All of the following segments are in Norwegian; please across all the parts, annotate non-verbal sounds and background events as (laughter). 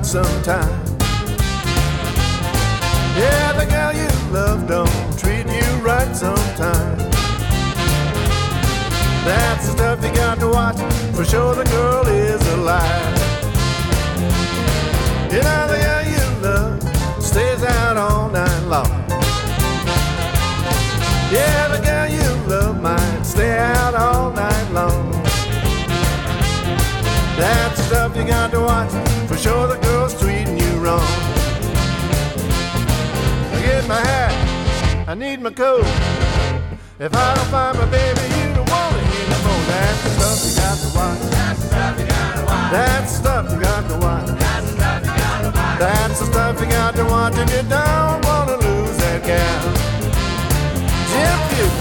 right sometime. Yeah, the girl you love don't treat you right sometimes. That's the stuff you got to watch. For sure, the girl is alive. You know, the girl you love stays out all night long. Yeah, the girl you love might stay out all night long. That's the stuff you got to watch. For sure, the girl's I need my coat. If I don't find my baby, you don't want to hear no more. That's the stuff you got to watch. That's the stuff you got to watch. That's the stuff you got to watch. That's the stuff you got to watch if you don't want to lose that gal. Jim Bugle.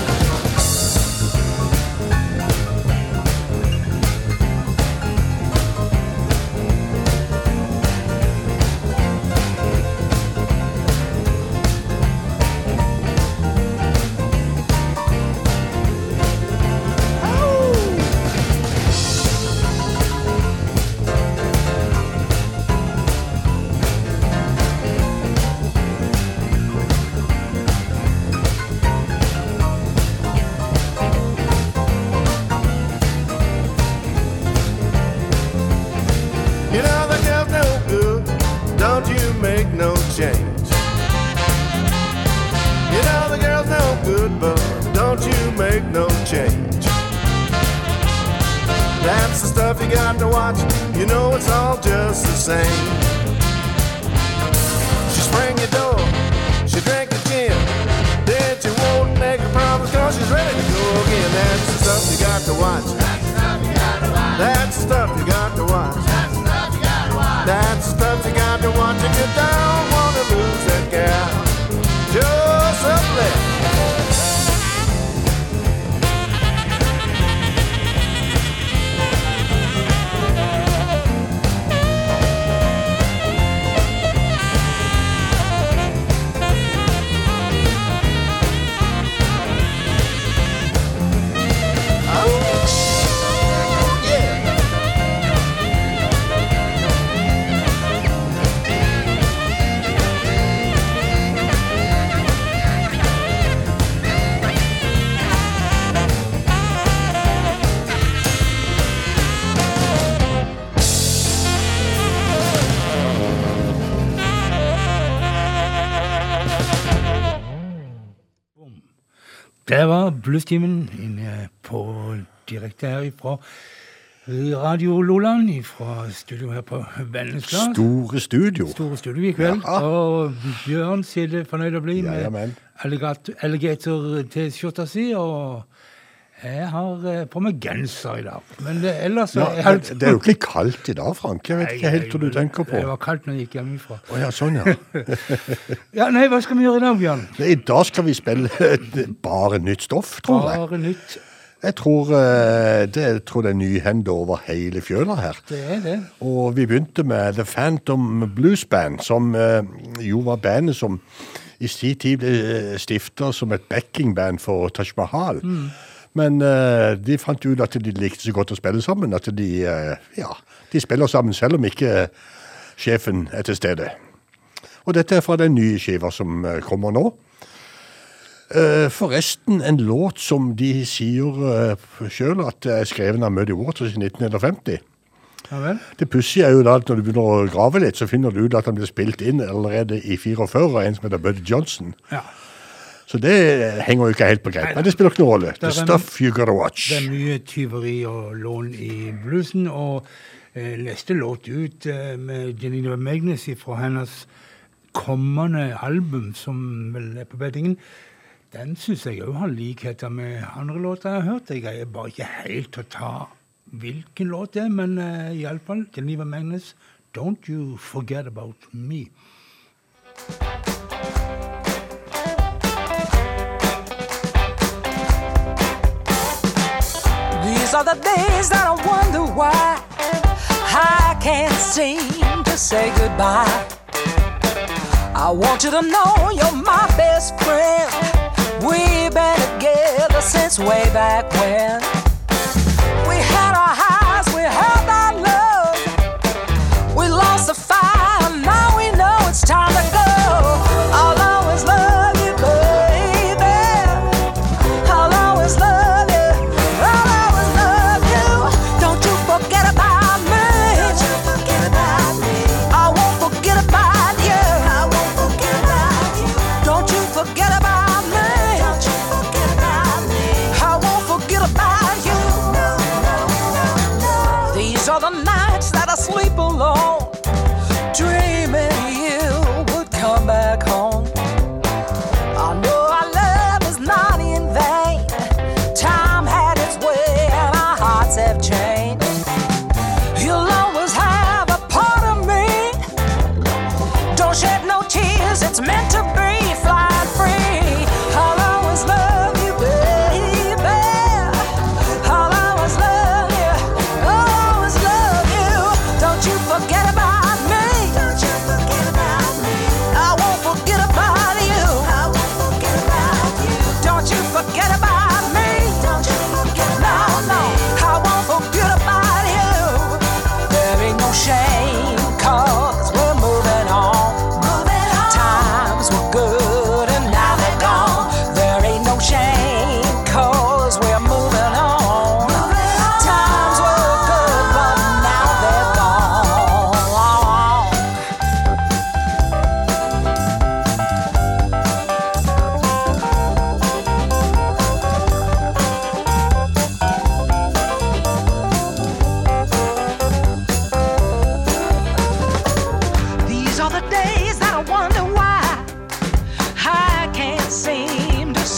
Bluestimen på direkte her ifra Radio Loland, fra studio her på Vennesla. Store studio. Store studio i kveld. Ja. Og Bjørn sitter det fornøyd å bli med alligator- alligator-T-skjorta si. Og jeg har eh, på meg genser i dag. Men det, ellers er men jeg- det er jo ikke kaldt i dag, Frank. Jeg vet ikke helt hva du tenker på. Det var kaldt når jeg gikk hjemmefra. Å ja, sånn, ja. (laughs) Ja, nei, hva skal vi gjøre i dag, Bjørn? I dag skal vi spille bare nytt stoff, tror jeg. Bare nytt. Jeg tror eh, det, jeg tror det er nyhender over hele fjøla her. Det er det. Og vi begynte med The Phantom Blues Band, som eh, jo var bandet som i sin tid ble stifta som et backingband for Taj Mahal. Men uh, de fant ut at de likte så godt å spille sammen at de, uh, ja, de spiller sammen selv om ikke sjefen er til stede. Og dette er fra den nye skiva som eh, kommer nå. Eh, forresten en låt som de sier uh, sjøl at er skrevet av Muddy Waters i 1950. Ja vel? Det pussige er jo da at når du begynner å grave litt, så finner du ut at han ble spilt inn allerede i 44 av en som heter Buddy Johnson. Ja. Så det henger jo ikke helt på greip. Men det spiller ikke noen rolle. The er- stuff you gotta watch. Det er mye tyveri og lån i bluesen, og eh, neste låt ut eh, med Janina Magnus fra hennes kommende album, som vel er på beddingen, den syns jeg òg har likheter med andre låter jeg har hørt. Jeg greier bare ikke helt til å ta hvilken låt det er, men uh, iallfall Janina Magnus, 'Don't You Forget About Me'. These are the days that I wonder why I can't seem to say goodbye. I want you to know you're my best friend. We've been together since way back when. We had our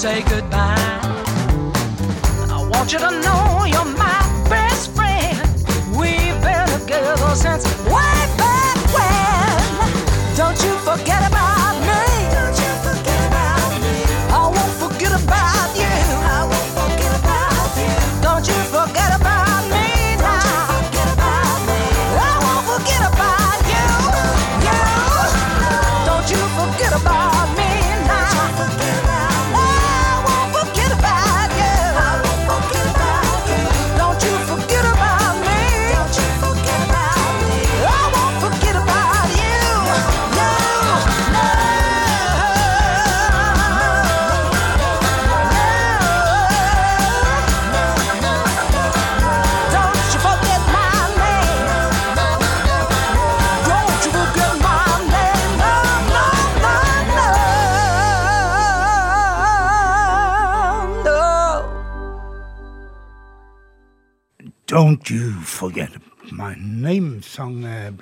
say goodbye. I want you to know you're my best friend. We've been together since way back when. Don't you forget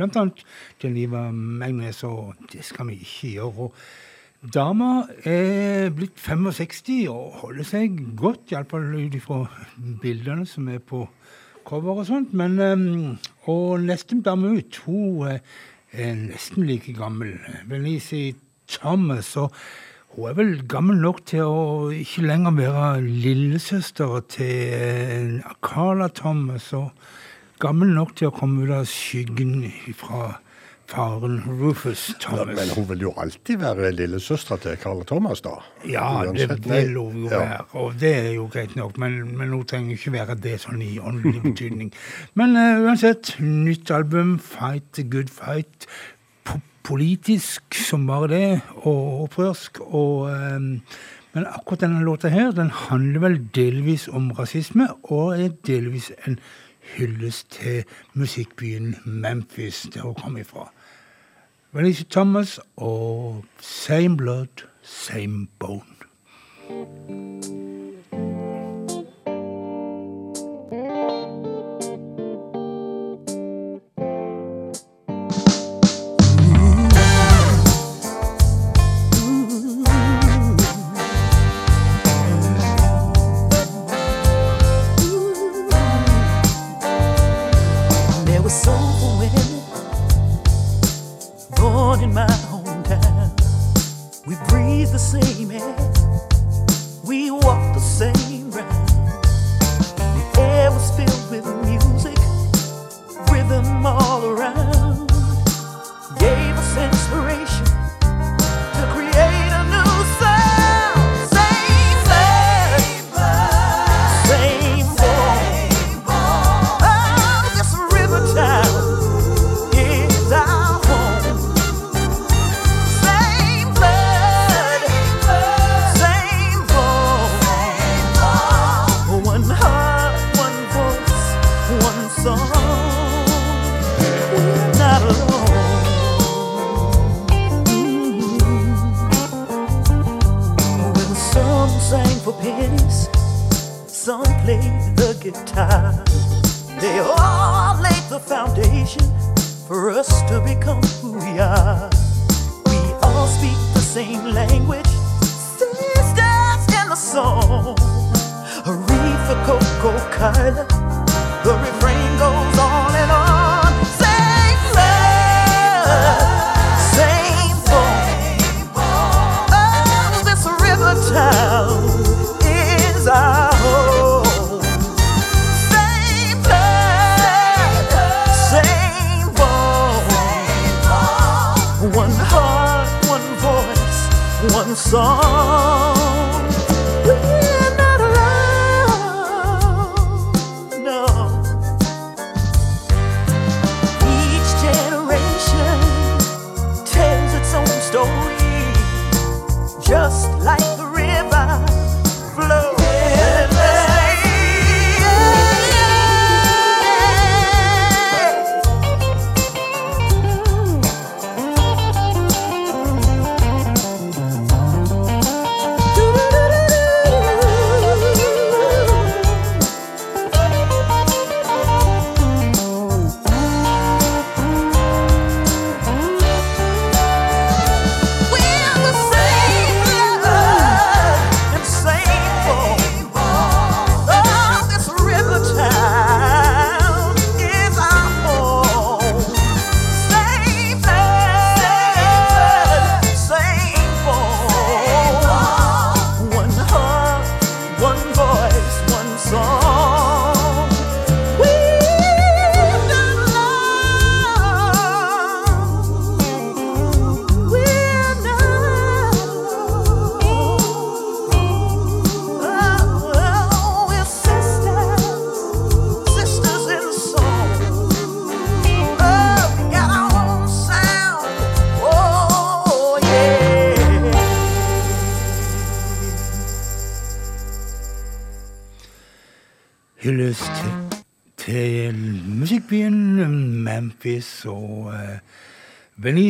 annet Geneva Magnus, og det skal vi ikke gjøre. Og Dama er blitt 65 og holder seg godt, iallfall ut ifra bildene som er på cover og sånt. Men eh, Og neste dame ut, hun eh, er nesten like gammel. Benice Thomas. og hun er vel gammel nok til å ikke lenger være lillesøster til eh, Carla Thomas, og gammel nok til å komme ut av skyggen fra faren Rufus Thomas. Men hun vil jo alltid være lillesøstera til Carl Thomas, da. Ja, det Uansett, det vil hun jo Ja. være, og det er jo greit nok, men, men hun trenger ikke være det sånn i åndelig betydning. Men uh, uansett, nytt album, Fight the Good Fight. Po politisk som bare det, og opprørsk. Og, Um, men akkurat denne låta her, den handler vel delvis om rasisme, og er delvis en hyllest til musikkbyen Memphis, der hun kom ifra. Venice Thomas og Same Blood, Same Bone. The same air, we walk the same round. The air was filled with music, rhythm all around. Played the guitar. They all laid the foundation for us to become who we are. We all speak the same language, sisters in the song. Aretha, Coco, Kyla, the refrain goes só.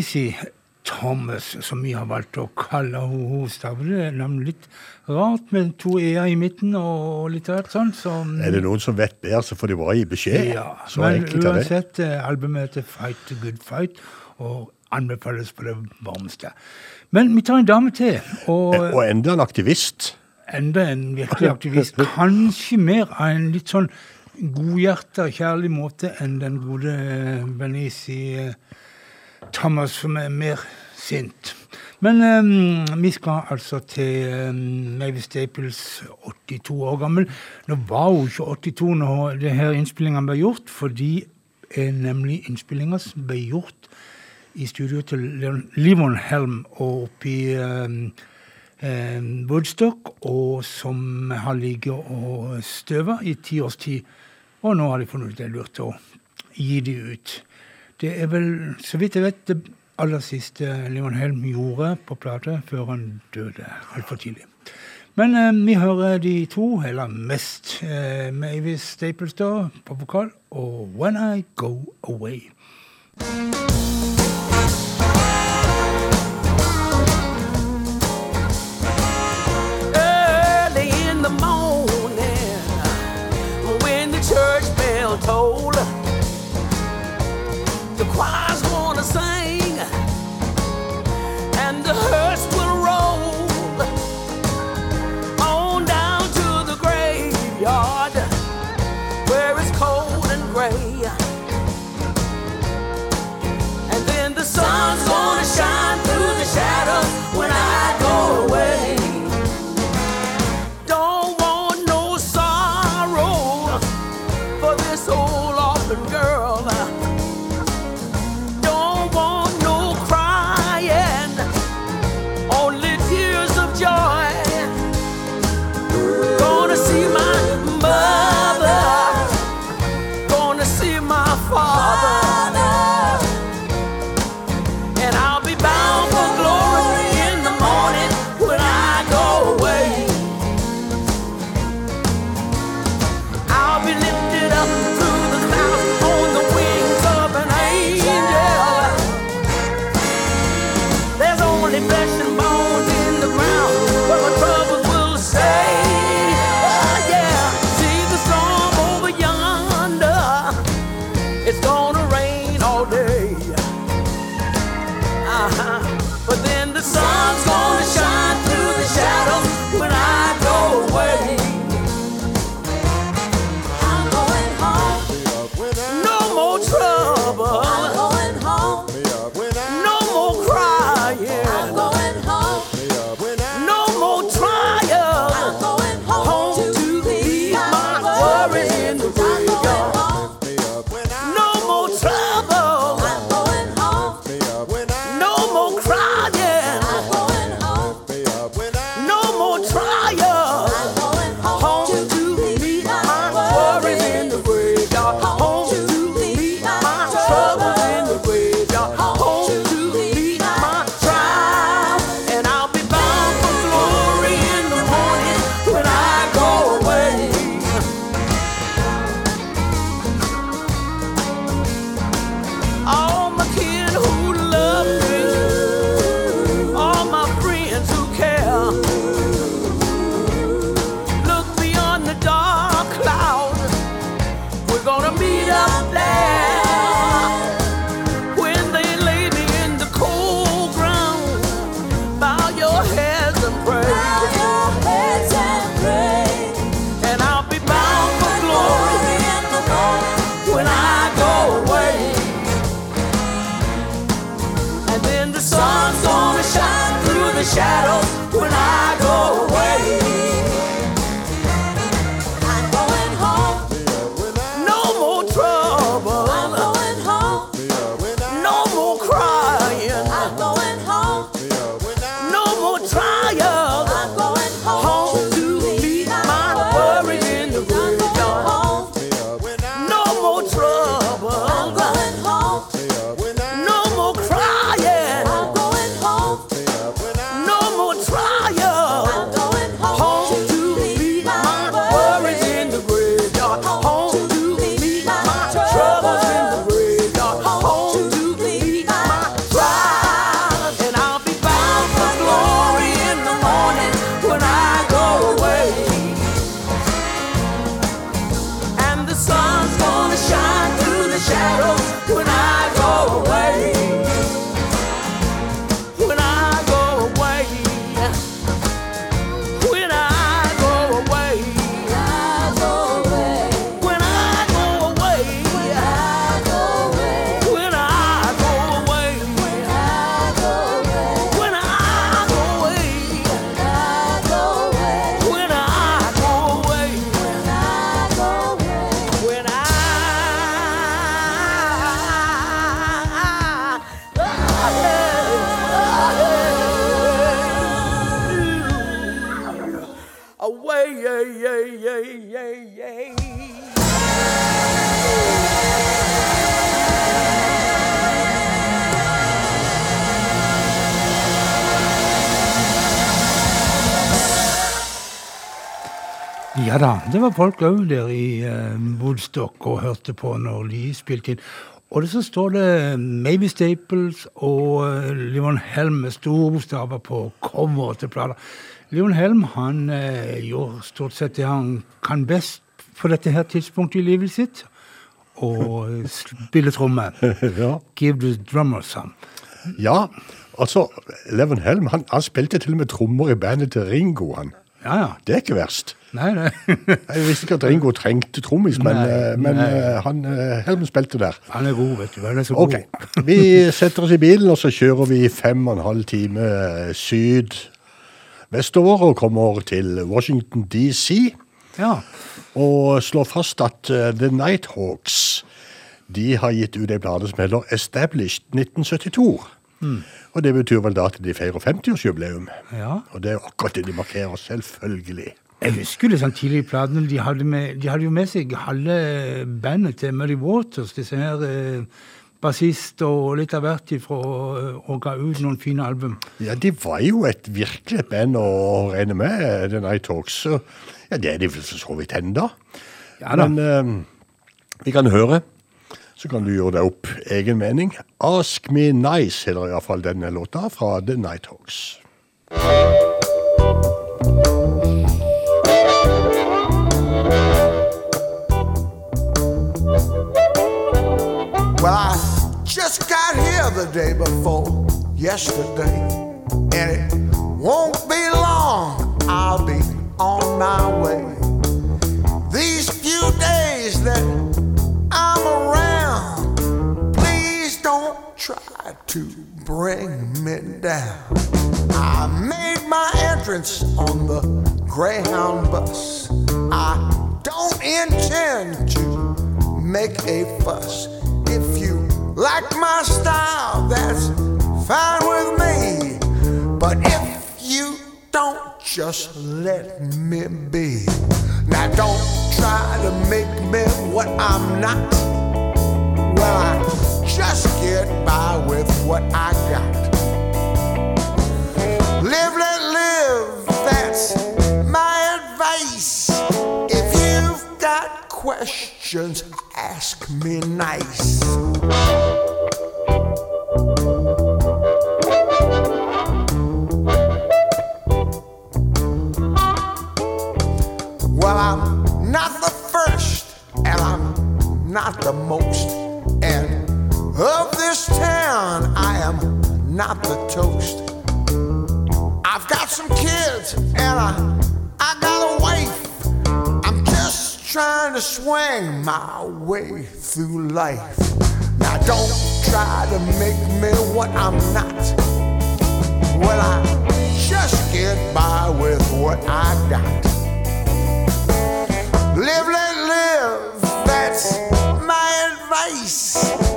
Venezi Thomas, som vi har valgt å kalle henne. Hun staver nemlig litt rart med to e-er i midten og litt rart sånn. Så, Er det noen som vet bedre, så får de bare gi beskjed. ja, Så men uansett, eh, albumet heter Fight the Good Fight og anbefales på det varmeste. Men vi tar en dame til, og Og enda en aktivist. enda en virkelig aktivist. Kanskje mer av en litt sånn godhjerta, kjærlig måte enn den gode Benici- eh, Thomas, som er mer sint. Men um, vi skal altså til um, Mavis Staples, 82 år gammel. Nå var hun ikke 82 når det her innspillinga ble gjort, for de er nemlig innspillinga ble gjort i studio til Livon Helm og oppe i eh, eh, Woodstock, og som har ligget og støva i ti års tid. Og nå har de funnet ut det er lurt å gi de ut. Det er vel, så vidt jeg vet, det aller siste Leon Helm gjorde på plate før han døde altfor tidlig. Men eh, vi hører de to, eller mest eh, Mavis Staples da, på vokal, og When I Go Away. Da, det var folk òg der i eh, Woodstock og hørte på når de spilte inn. Og så står det Maybe Staples og uh, Leon Helm med store bokstaver på coveret til plata. Leon Helm han gjorde stort sett det han kan best på dette her tidspunktet i livet sitt. Og eh, spille tromme. (laughs) Ja. Give the drummer some. ja, altså, Leon Helm han, han spilte til og med trommer i bandet til Ringo. han. Ja, ja. Det er ikke verst. Nei, nei. (laughs) Jeg visste ikke at Ringo trengte trommis, men, Nei, eh, men nei. eh, han, eh, spilte der. Han er god, vet du. Han er så Ok, Okay. (laughs) vi setter oss i bilen, og så kjører vi fem og en halv time syd vestover og kommer til Washington DC. Ja. Og slår fast at The Nighthawks de har gitt ut en plate som heter Established 1972. Og det betyr vel da at de feirer 50-årsjubileum. ja. Og det er jo akkurat det de markerer, selvfølgelig. Jeg husker det sånn tidlig i platene. De de hadde jo med seg halve bandet til Muddy Waters, disse her eh, bassist og litt av hvert ifra, å og ga ut noen fine album. Ja, de var jo et virkelig band å regne med, The Night Talks. ja, det er de vel for så vidt ennå. Ja da. Men eh, vi kan høre, så kan du gjøre deg opp egen mening. Ask Me Nice heter iallfall denne låta fra The Nighthawks. Well, I just got here the day before yesterday, and it won't be long. I'll be on my way. These few days try to bring me down. I made my entrance on the Greyhound bus. I don't intend to make a fuss. If you like my style, that's fine with me. But if you don't, just let me be. Now don't try to make me what I'm not. Well, I just get by with what I got. Live, let live, that's my advice. If you've got questions, ask me nice. Well, I'm not the first, and I'm not the most. Of this town, I am not the toast. I've got some kids, and I, I got a wife. I'm just trying to swing my way through life. Now, don't try to make me what I'm not. Well, I just get by with what I got. Live, let live, that's my advice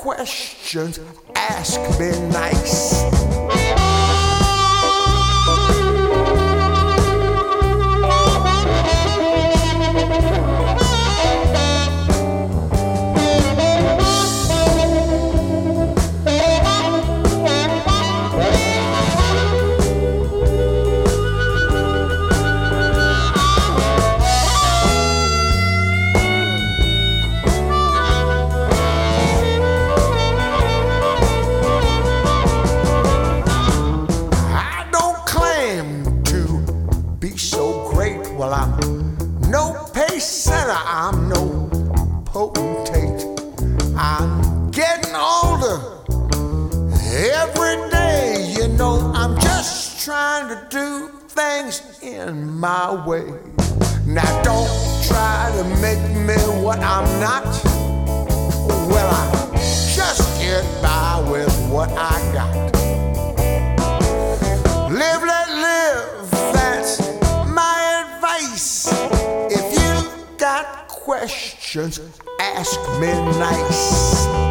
questions, ask me nice. To do things in my way. Now, don't try to make me what I'm not. Well, I just get by with what I got. Live, let live, that's my advice. If you got questions, ask me nice.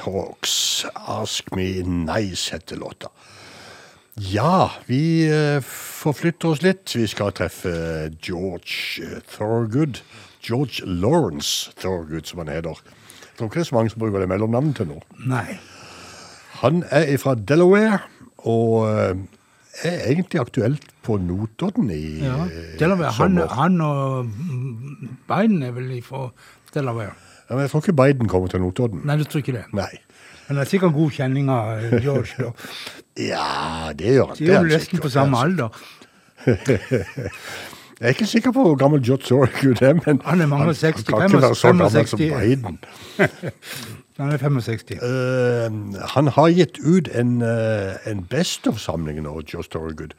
Nighthawks, Ask Me Nice heter låta. Ja, vi eh, forflytter oss litt. Vi skal treffe George Thorgood. George Lawrence Thorgood, som han heter. Jeg tror ikke det er så mange som bruker det mellomnavnet til nå. Nei. Han er fra Delaware, og eh, er egentlig aktuelt på Notodden i Ja. eh, Delaware. Han, sommer. han og Biden er vel fra Delaware. Ja, men jeg tror ikke Biden kommer til Notodden. Nei, du tror ikke det? Nei. Han har sikkert god kjenning av eh, George. da. (laughs) Ja, det gjør han. De er jo nesten på samme er alder. (laughs) Jeg er ikke sikker på hvor gammel George Thorogood er, men Han er mange han, 60, han kan ikke være så gammel som Biden. (laughs) Han er 65. Uh, han har gitt ut en, uh, en Best of-samling nå, George Thorogood.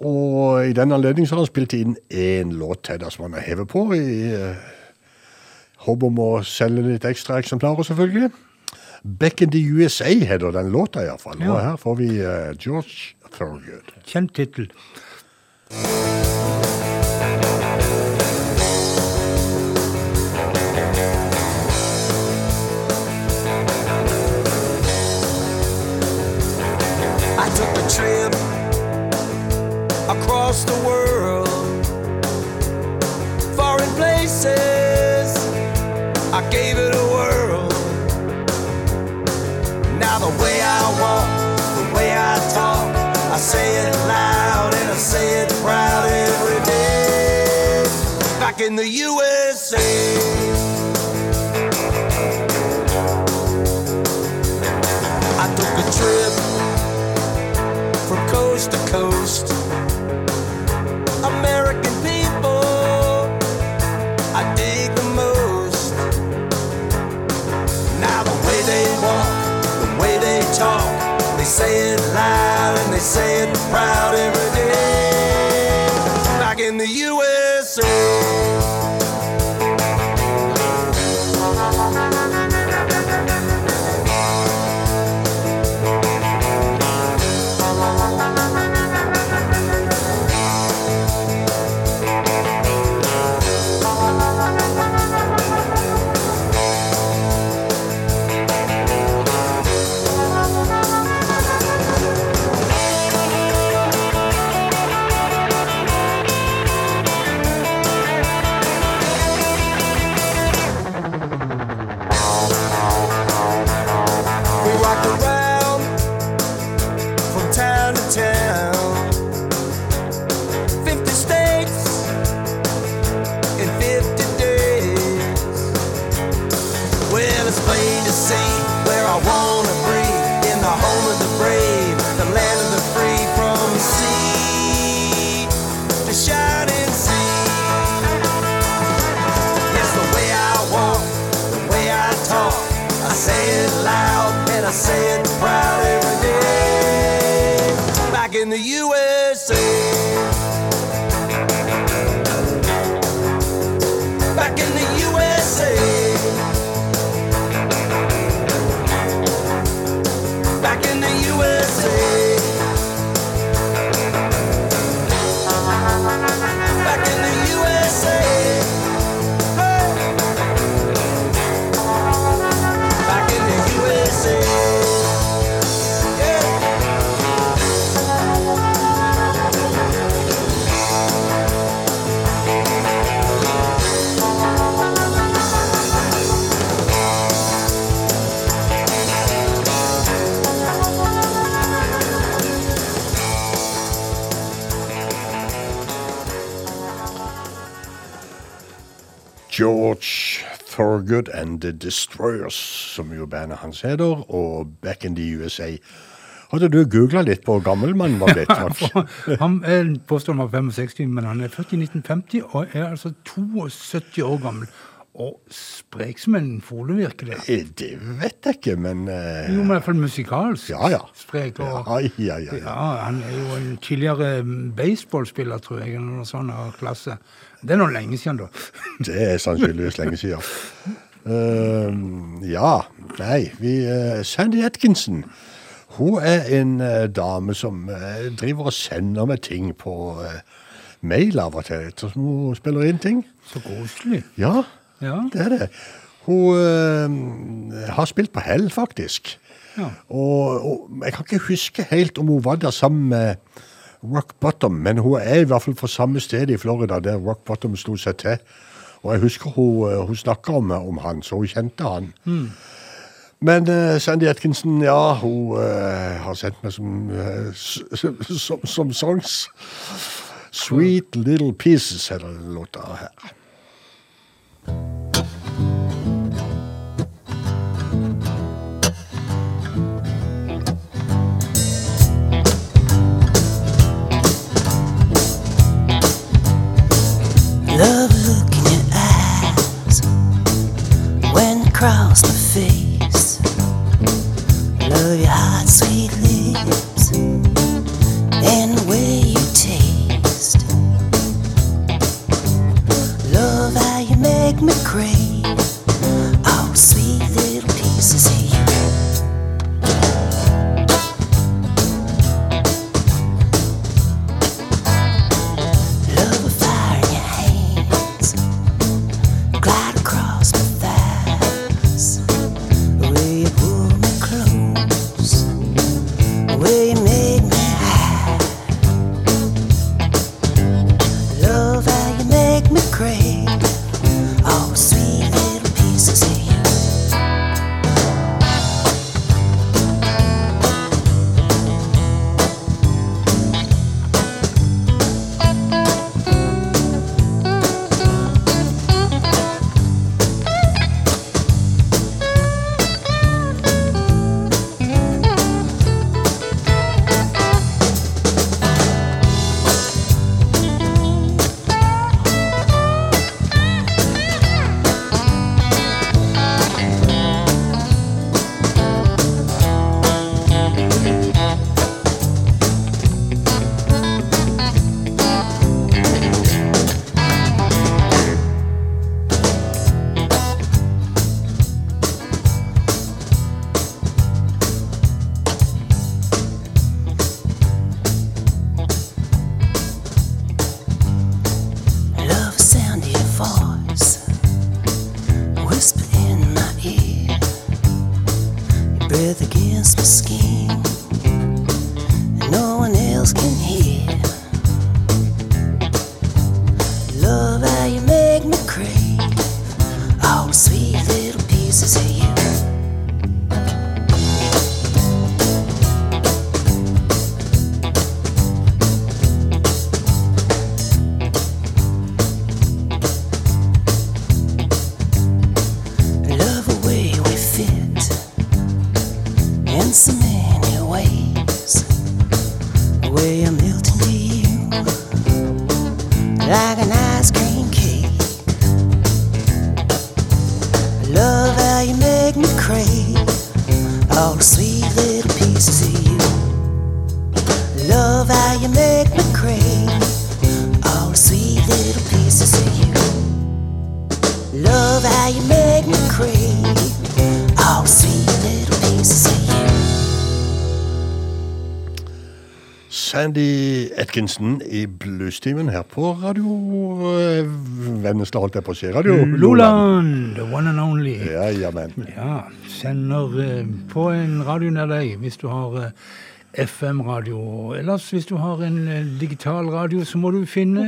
Og i den anledning har han spilt inn én låt til, som han har hevet på, i uh, håp om å selge litt ekstra eksemplarer, selvfølgelig. Back in the USA heter den låta iallfall. Og Ja. her får vi uh, George Thorogood. Kjent tittel. The USA. I took a trip from coast to coast. American people, I dig the most. Now the way they walk, the way they talk, they say it loud and they say it Thorogood and The Destroyers, som jo bandet hans heter, og Back in the USA. Hadde du googla litt på hvor gammel mannen var blitt? (laughs) Han påstår han var 65, men han er født i 1950 og er altså 72 år gammel. Og sprek som en fole, virker det. Eh, Det vet jeg ikke, men uh... Jo, men i hvert fall musikalsk Ja, ja. sprek. Og, Ja, ja, ja, ja. Ja, han er jo en tidligere baseballspiller, tror jeg, eller noe sånt av klasse. Det er nå lenge siden, da. (laughs) Det er sannsynligvis lenge siden. Uh, ja, nei, vi uh, Sandy Atkinson. Hun er en uh, dame som eh, driver og sender med ting på mail av og til, ettersom hun spiller inn ting. Så koselig. Ja, Ja. det er det. Hun eh, har spilt på Hell, faktisk. Ja. Og, og jeg kan ikke huske helt om hun var der sammen med Rock Bottom, men hun er i hvert fall fra samme sted i Florida der Rock Bottom slo seg til. Og jeg husker hun, eh, hun snakka om, om han, så hun kjente han. Men uh, Sandy Atkinson, ja, hun uh, har sendt meg som, s- som, som songs. Sweet Little Pieces heter låta her. across my face. Love you high. Sandy Atkinson i Bluestimen her på Radio eh, Vennesla, holdt jeg på å si. Radio Loland, the one and only. Ja, jamen. Ja, sender eh, på en radio nær deg hvis du har eh, FM-radio. Ellers hvis du har en digital radio, så må du finne,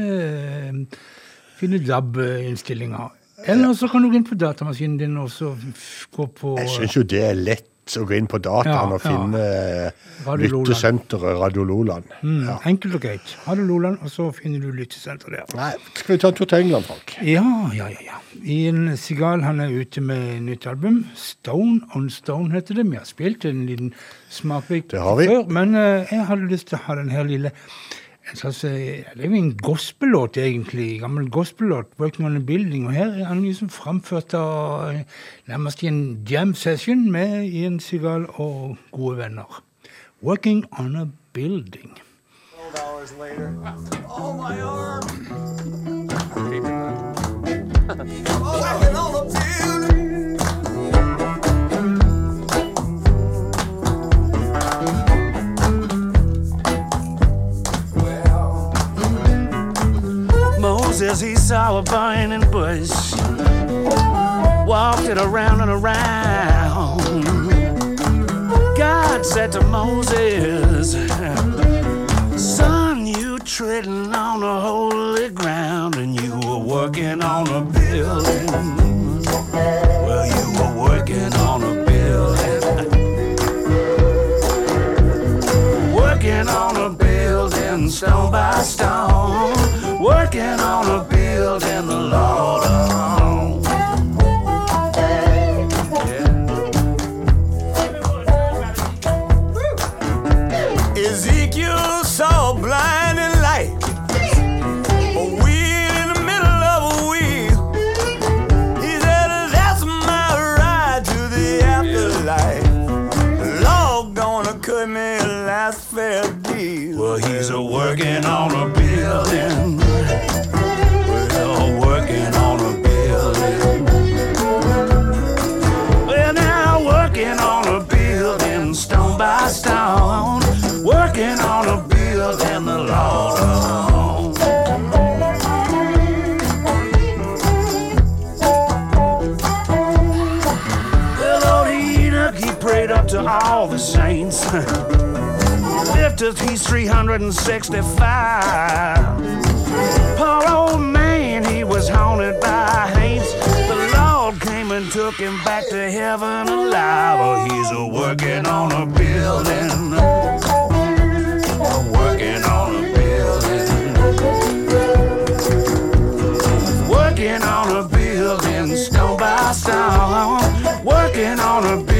finne DAB-innstillinger. Eller så kan du gå inn på datamaskinen din og så gå på Jeg syns jo det er lett å gå inn på dataen Ja, og finne ja. Radio lyttesenteret Radio Loland. mm, Ja. Enkelt og greit. Du Loland, og så finner du lyttesenteret der. Nei, skal vi ta en tur til England, Frank? Ja, ja, ja. ja. Ian Sigal han er ute med nytt album. Stone on Stone heter det. Vi har spilt en liten smakbit Det har vi. før, men eh, jeg hadde lyst til å ha den her lille en slags, Det er jo en gospellåt, egentlig. Gammel gospellåt. 'Working on a Building'. Og her er han liksom framført av eh, nærmest i en jam session med Ian Sigal og gode venner. 'Working on a Building'. hours later. Oh, my arm! Working on the Moses, he saw a burning bush. walked it around and around. God said to Moses, Son, you treading on the holy ground and you were working on a building. Well, you were working on a building. Working on a building stone by stone. Working on a building the Lord owns. Ezekiel saw blinding light. A wheel in the middle of a wheel. He said, That's my ride to the afterlife. Lord, gonna cut me a last fair deal. Well, he's a working on a all the saints. (laughs) till he's 365. Poor old man, he was haunted by hates. The Lord came and took him back to heaven alive. Oh, he's working on a building. A working on a building. Working on a building, stone by stone. Working on a building,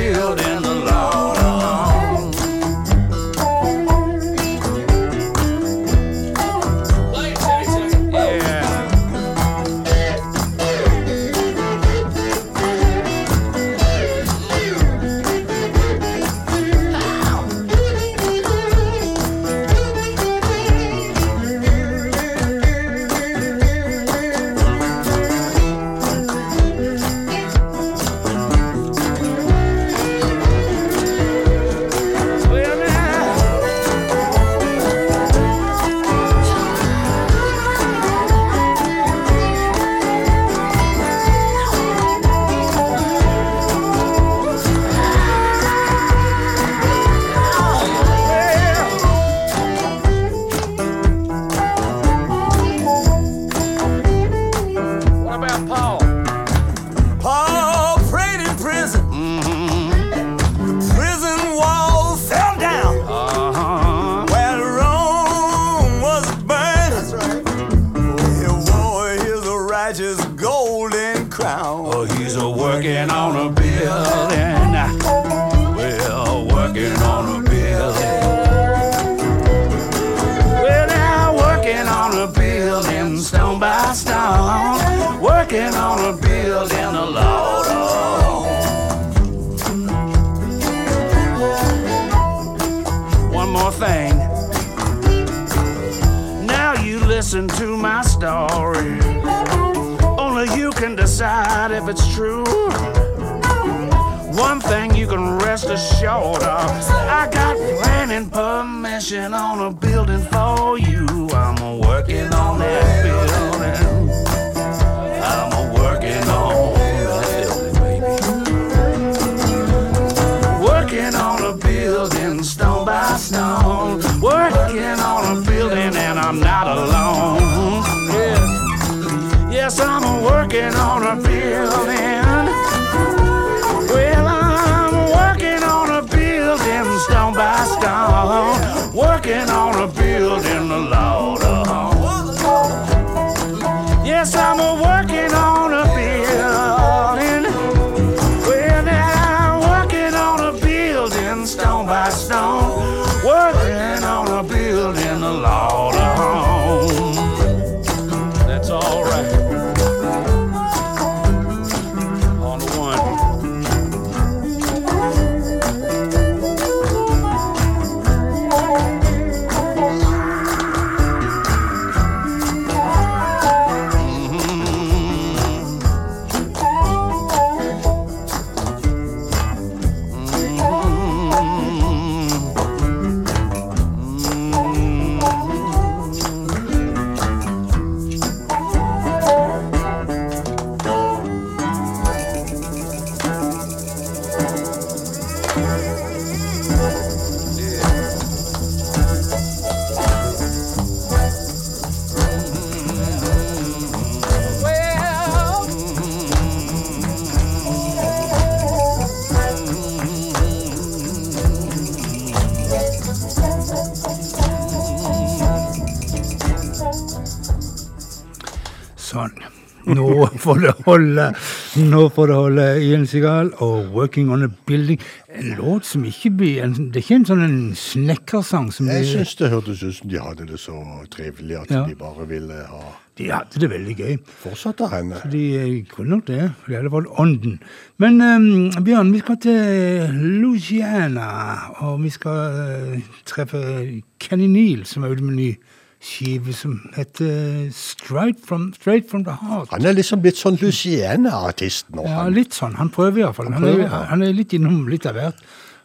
Nå å holde i Ian Seagal og 'Working On A Building'. En låt som ikke blir en, Det er ikke en sånn snekkersang som Jeg syns det hørtes ut som de hadde det så trivelig at Ja. de bare ville ha de hadde det veldig gøy. fortsatt av henne. De eh, kunne nok det. Det de hadde alle ånden. Men um, Bjørn, vi skal til Louisiana, og vi skal uh, treffe Kenny Neal, som er ute med ny skive som heter Straight From, Straight From The Heart. Han er liksom blitt sånn Luciana-artist nå. Ja, han. litt sånn. Han prøver iallfall. Han, han, er- han er litt innom litt av hvert.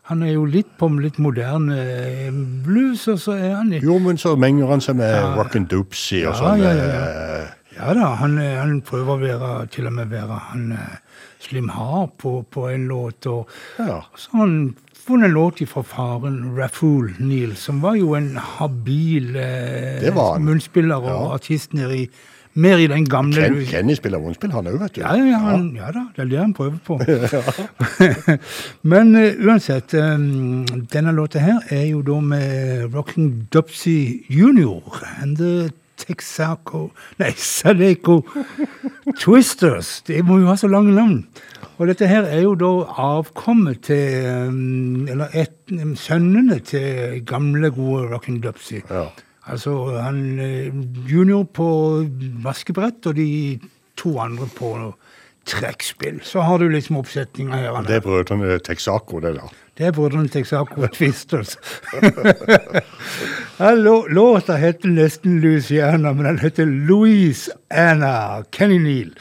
Han er jo litt på med litt moderne eh, blues, og så er han i Jo, men så menger han seg med Ja. Rock and Doopsy og Ja, sånn. ja, ja, eh, Ja da, han, eh, han prøver å være, til og med være han eh, Slim Har på, på en låt. Og Ja. så har han funnet en låt fra faren Rafool Neal, som var jo en habil eh, munnspiller og Ja. artist nede i Mer i den gamle Ken, Kenny spiller munnspill, han òg, vet du. ja, ja, han, ja da, det er det han prøver på. (laughs) (laughs) Men uh, uansett, um, denne låta her er jo da med Rocking Dopsy Junior and the Texaco Nei, Sadeco Twisters. De må jo ha så lange navn. Og dette her er jo da avkommet til um, Eller et, um, sønnene til gamle, gode Rockin' Dupsy. Ja. Altså han eh, junior på vaskebrett, og de to andre på trekkspill. Så har du liksom oppsetninga her. Det er brødrene Texaco, det da. Det er brødrene Texaco Twisters. Hallo, låta heter nesten Louisiana, men den heter Louise Anna Kenny Neal.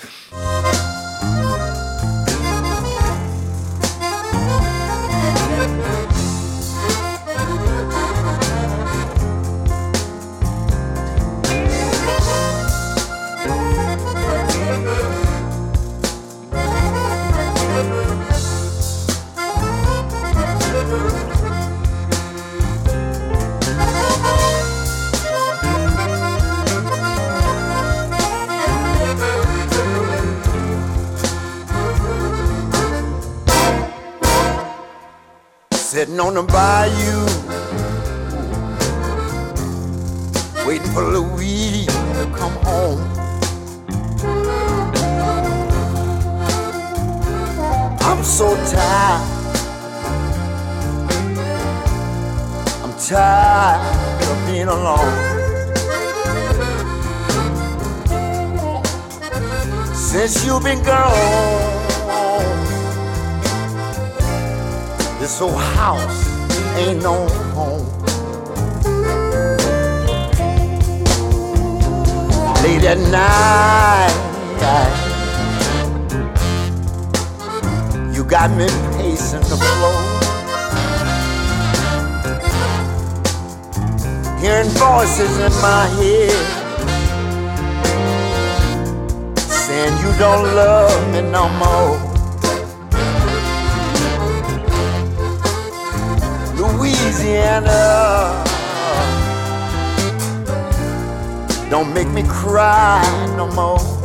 Sitting on the bayou, waiting for Louise to come home. I'm so tired. I'm tired of being alone. Since you've been gone. This old house ain't no home. Late at night, you got me pacing the floor. Hearing voices in my head saying you don't love me no more. Louisiana. Don't make me cry no more.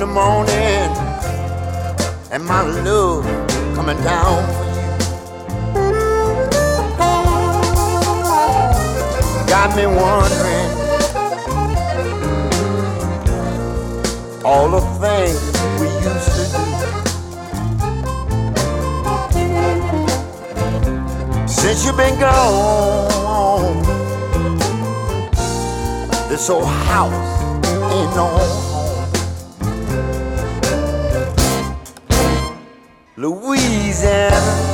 The morning, and my love coming down for you. got me wondering all the things we used to do. Since you've been gone, this old house ain't no examine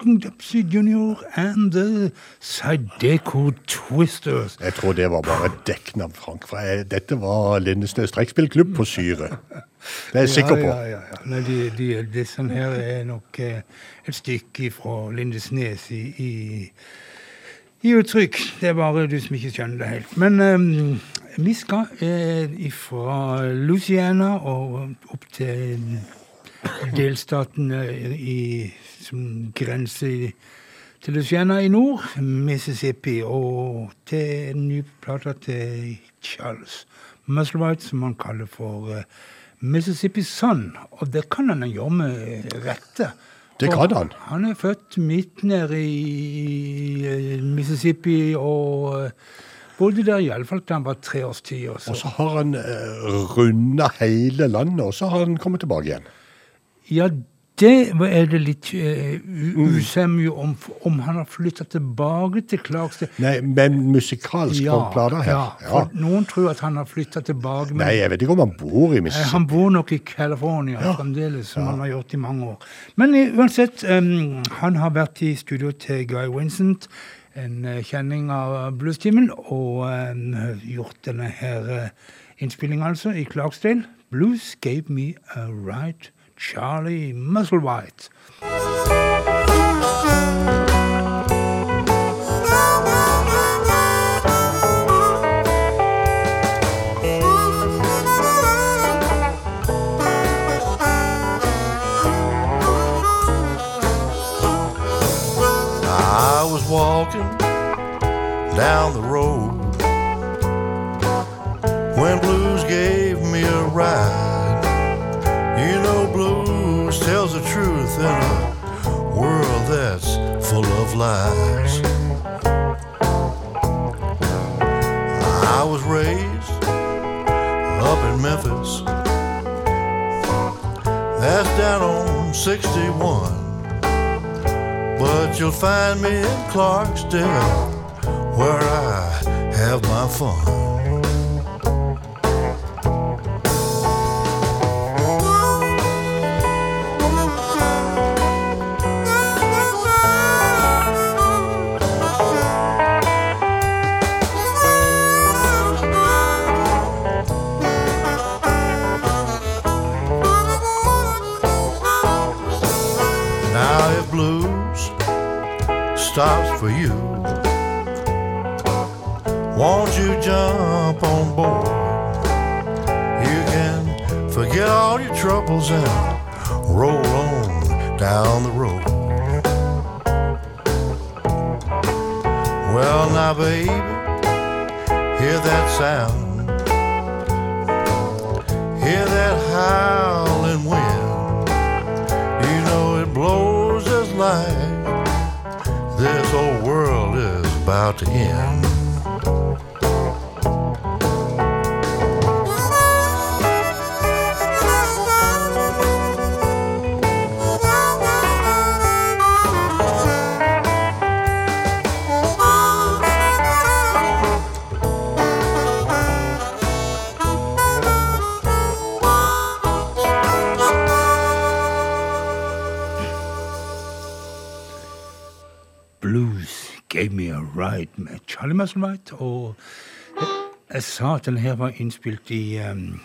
heter Rocking Dupsy Jr. and The Sideco Twisters. Jeg tror det var bare et dekknavn, Frank. For jeg, dette var Lindesnes trekkspillklubb på Syre. Det er jeg sikker på. Ja, ja, ja. Nei, de, de, disse her er nok eh, et stykke fra Lindesnes i, i, i uttrykk. Det er bare du som ikke skjønner det helt. Men eh, vi skal eh, fra Louisiana og opp til delstatene i, som grenser til Louisiana i nord, Mississippi, og til en ny plate til Charles Musselwhite, som han kaller for eh, Mississippi Sun. Og det kan han gjøre med rette. Det kan han. Han er født midt nede i eh, Mississippi og eh, bodde der iallfall til han var tre års tid. Og så. Har han runda hele landet, og så har han kommet tilbake igjen. Ja, det er det litt uh, Mm. usemje om, om han har flytta tilbake til Clarksdale. Nei, men musikalsk Ja, på plata her. ja, Ja. noen tror at han har flytta tilbake. men- Nei, jeg vet ikke om han bor i Eh, Mississippi. Han bor nok i California fremdeles, som han har gjort i mange år. Men uansett, um, han har vært i studio til Guy Vincent, en uh, kjenning av bluestimen, og um, gjort denne her uh, innspillinga altså i Clarksdale. Blues gave me a right, Charlie Musselwhite. I was walking down the truth in a world that's full of lies. I was raised up in Memphis. That's down on 61. But you'll find me in Clarksdale where I have my fun. You jump on board? You can forget all your troubles and roll on down the road. Well, now, baby, hear that sound. Hear that howling wind. You know it blows just like this whole world is about to end. Musselwhite. Og jeg, jeg, sa at denne her var innspilt i, um,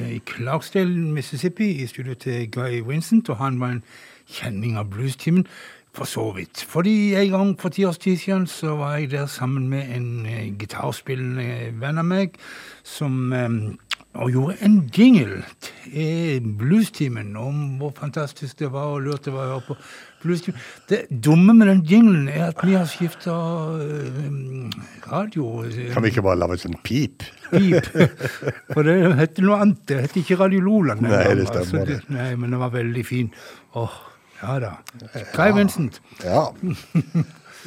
i Clarksdale, Mississippi, i studio til Guy Vincent, og han var en kjenning av bluestimen. For så vidt. Fordi en gang for ti års tid siden så var jeg der sammen med en uh, gitarspillende venn av meg som um, og gjorde en jingle til bluestimen om hvor fantastisk det var og lurt det var å høre på det dumme med den jinglen er at vi har skifta eh, radio. Eh, kan vi ikke bare lage et sånt pip? Pip. For det heter noe annet. Det heter ikke Radio Lola Nei, det stemmer. Altså, nei, men den var veldig fin. Åh, oh, ja da. Kai ja. Vincent. Ja.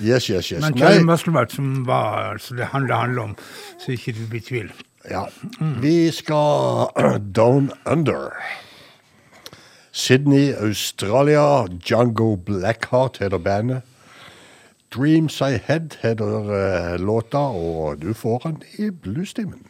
Yes, yes, yes. Men Kjell Musselbart, som var altså, det handler, handler om, så ikke du blir tvil. Ja. Vi skal (clears throat) Down Under. Sydney, Australia. Jungo Blackheart heter bandet. Dreams I Head heter uh, låta, og du får den i bluestimen.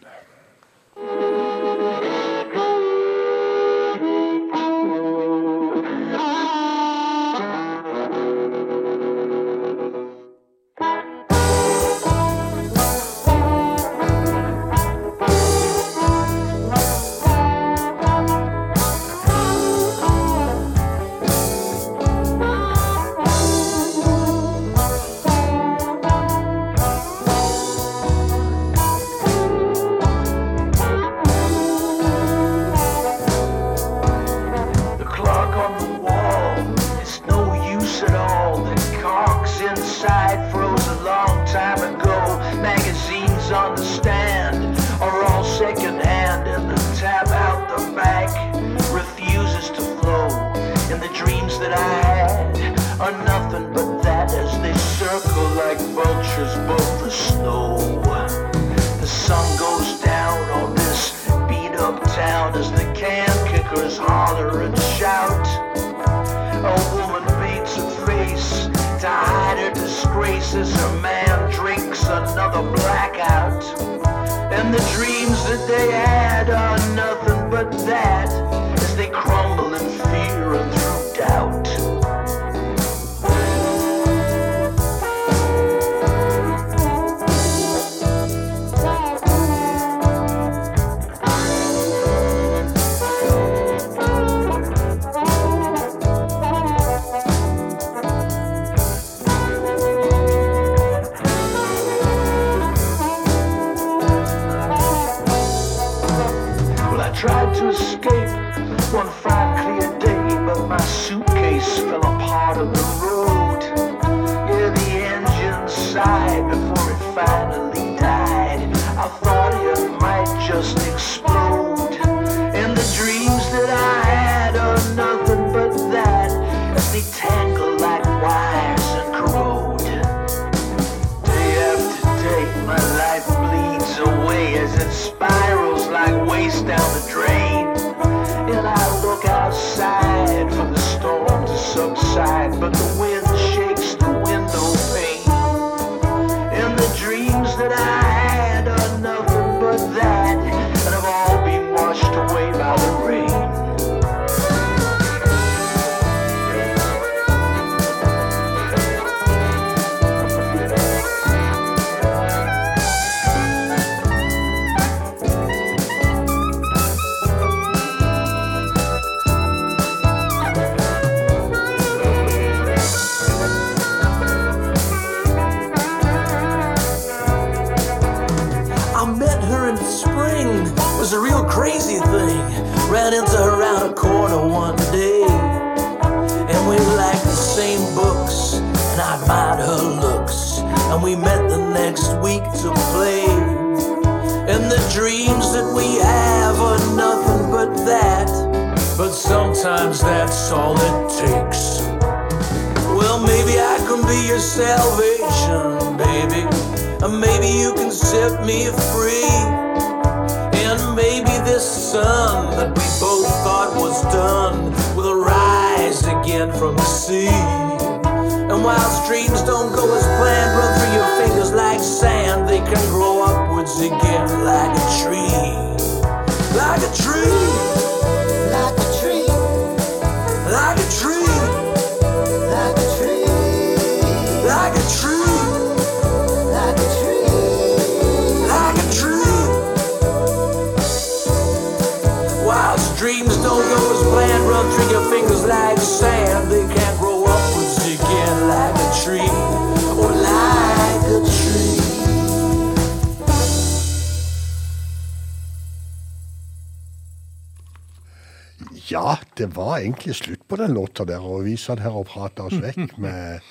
Ja, det var egentlig slutt på den låta der, og vi satt her og prata oss vekk (laughs) med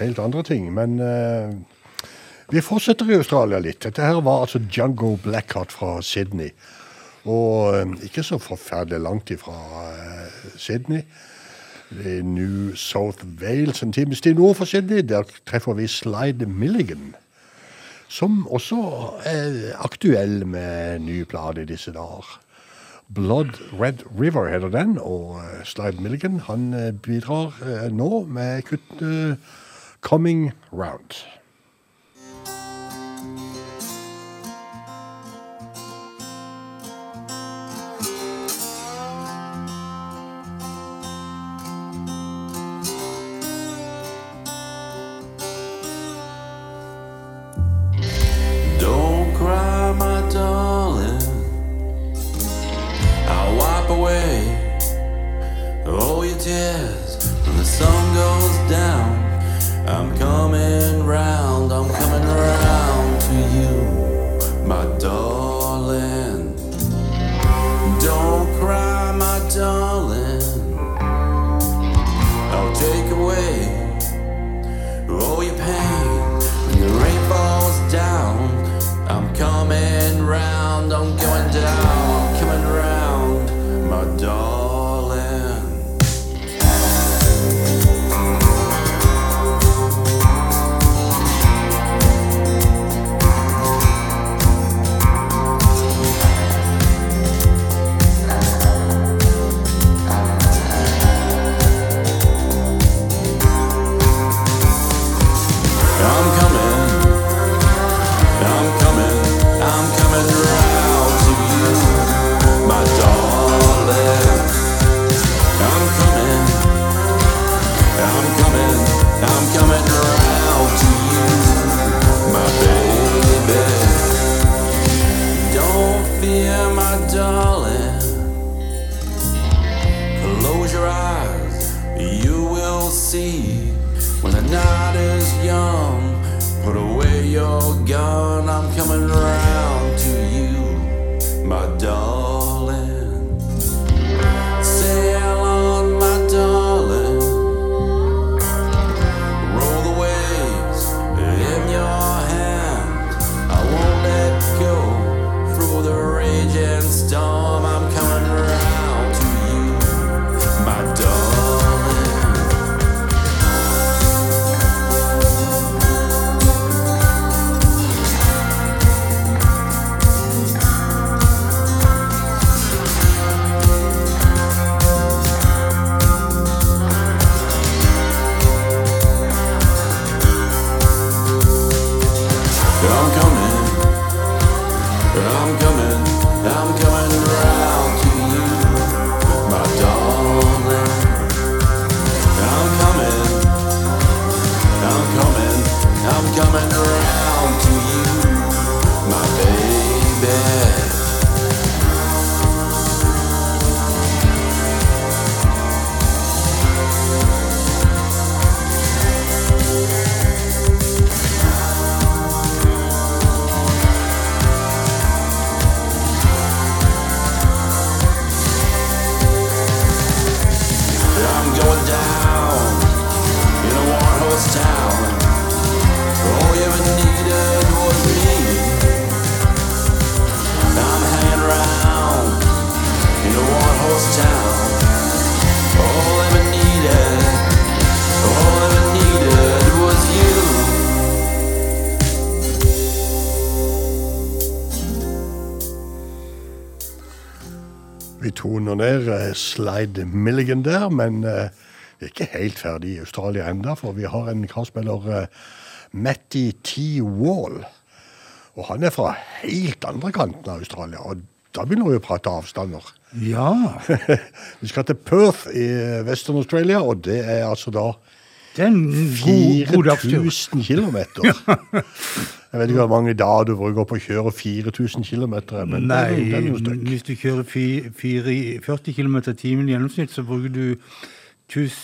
helt andre ting. Men uh, vi fortsetter i Australia litt. Dette her var altså Jungo Blackheart fra Sydney. Og um, ikke så forferdelig langt ifra uh, Sydney. Det er New South Wales, en times tid nord for Sydney. Der treffer vi Slide Milligan. Som også er aktuell med ny plate i disse dager. Blood Red River heter den, og eh, Slide Milligan han eh, bidrar eh, nå med kuttet Coming Round. Toner ned eh, Slide Milligan der, men eh, vi er ikke helt ferdig i Australia enda, for vi har en karspiller, eh, Matty T. Wall. Og han er fra helt andre kanten av Australia, og da begynner vi å prate avstander. Ja. (laughs) vi skal til Perth i Western Australia, og det er altså da Det er en god, god dagstur. 4000 km. Jeg vet ikke hvor mange dager du bruker på å kjøre 4000 km, men Nei, det er det er jo støkk. hvis du kjører 40 km i timen i gjennomsnitt, så bruker du 1000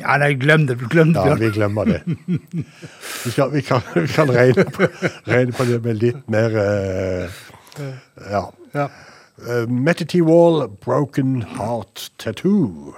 Ja, nei, glem det. Glem det. Ja, vi glemmer det. Vi, skal, vi, kan, vi kan regne, på, regne på det med litt mer eh, Ja. Ja. Uh, Mette T. Wall, 'Broken Heart Tattoo'.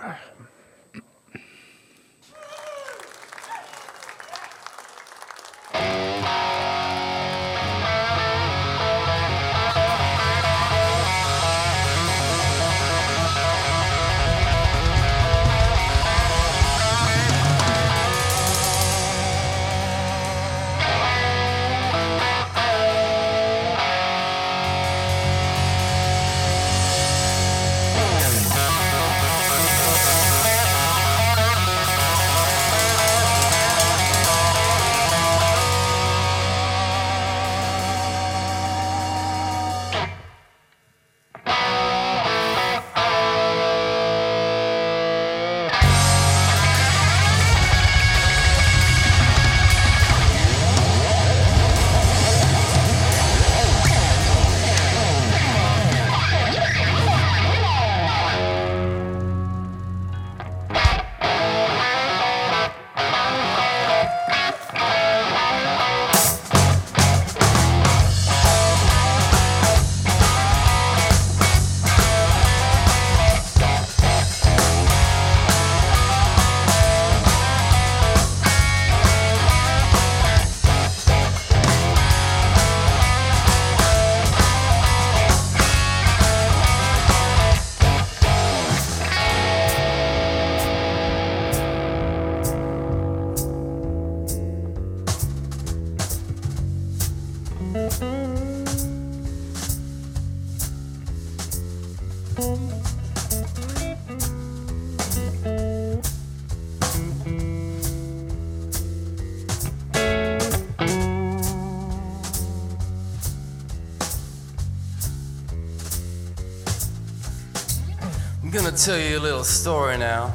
Story now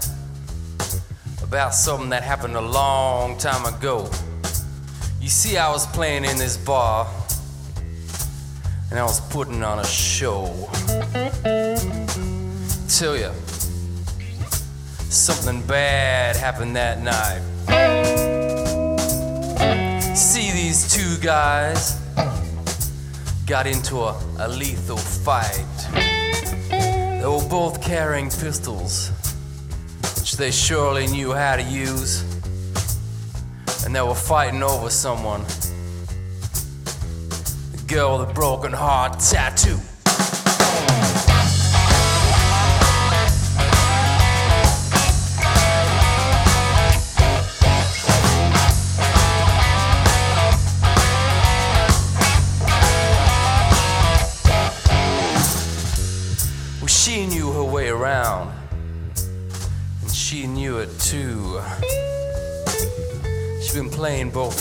about something that happened a long time ago. You see, I was playing in this bar and I was putting on a show. Tell you, something bad happened that night. See, these two guys got into a, a lethal fight. They were both carrying pistols, which they surely knew how to use. And they were fighting over someone. The girl with a broken heart tattoo.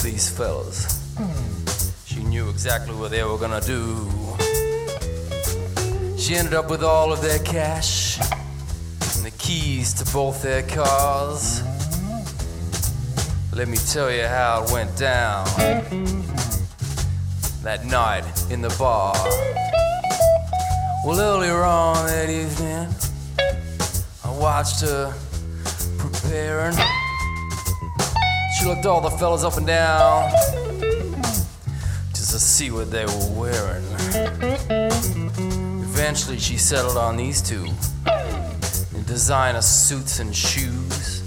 These fellas. She knew exactly what they were gonna do. She ended up with all of their cash and the keys to both their cars. Let me tell you how it went down that night in the bar. Well, earlier on that evening, I watched her preparing. She looked all the fellas up and down just to see what they were wearing. Eventually, she settled on these two in designer suits and shoes.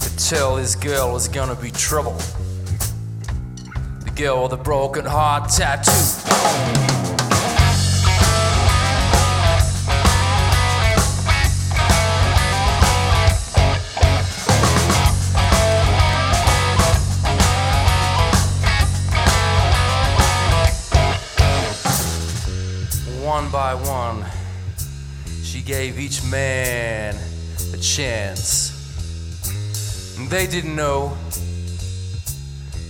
Could tell this girl was gonna be trouble. The girl with a broken heart tattoo. By one, she gave each man a chance. And they didn't know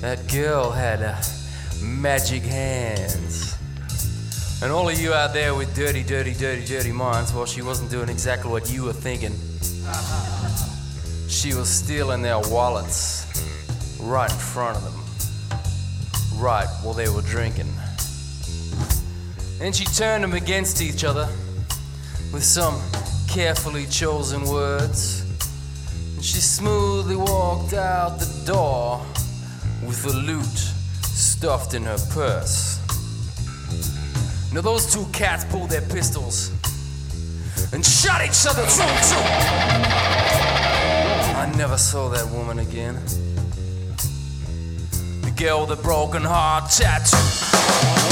that girl had uh, magic hands. And all of you out there with dirty, dirty, dirty, dirty minds, well, she wasn't doing exactly what you were thinking. She she was stealing their wallets right in front of them, right while they were drinking. And she turned them against each other with some carefully chosen words. And she smoothly walked out the door with the loot stuffed in her purse. Now those two cats pulled their pistols and shot each other through. I never saw that woman again. The girl with the broken heart tattoo.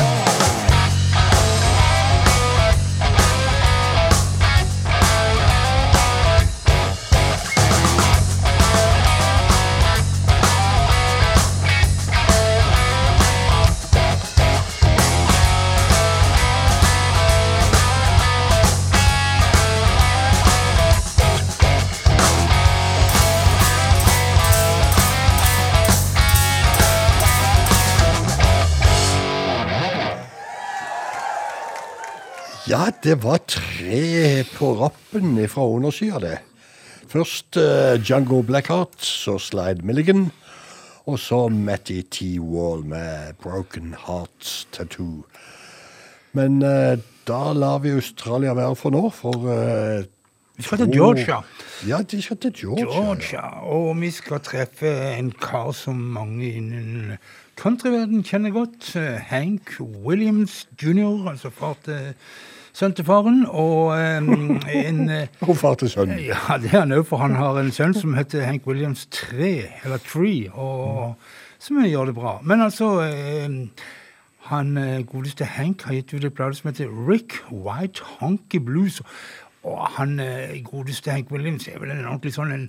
Ja, det var tre på rappen fra undersida, det. Først uh, Django Blackheart, så Slide Milligan, og så Matty T. Wall med Broken Hearts Tattoo. Men uh, da lar vi Australia være for nå, for uh, Vi skal til Georgia. Ja, de skal til Georgia. Georgia. Og vi skal treffe en kar som mange innen countryverden kjenner godt. eh, Hank Williams jr., altså far til sønn til faren. Og en (laughs) eh, Og far til sønnen. Ja, det er han òg, for han har en sønn som heter Hank Williams 3, eller Tree, og som gjør det bra. Men altså han eh, godeste Hank har gitt ut et blad som heter Rick White Honky Blues. Og han eh, godeste Hank Williams er vel en ordentlig sånn en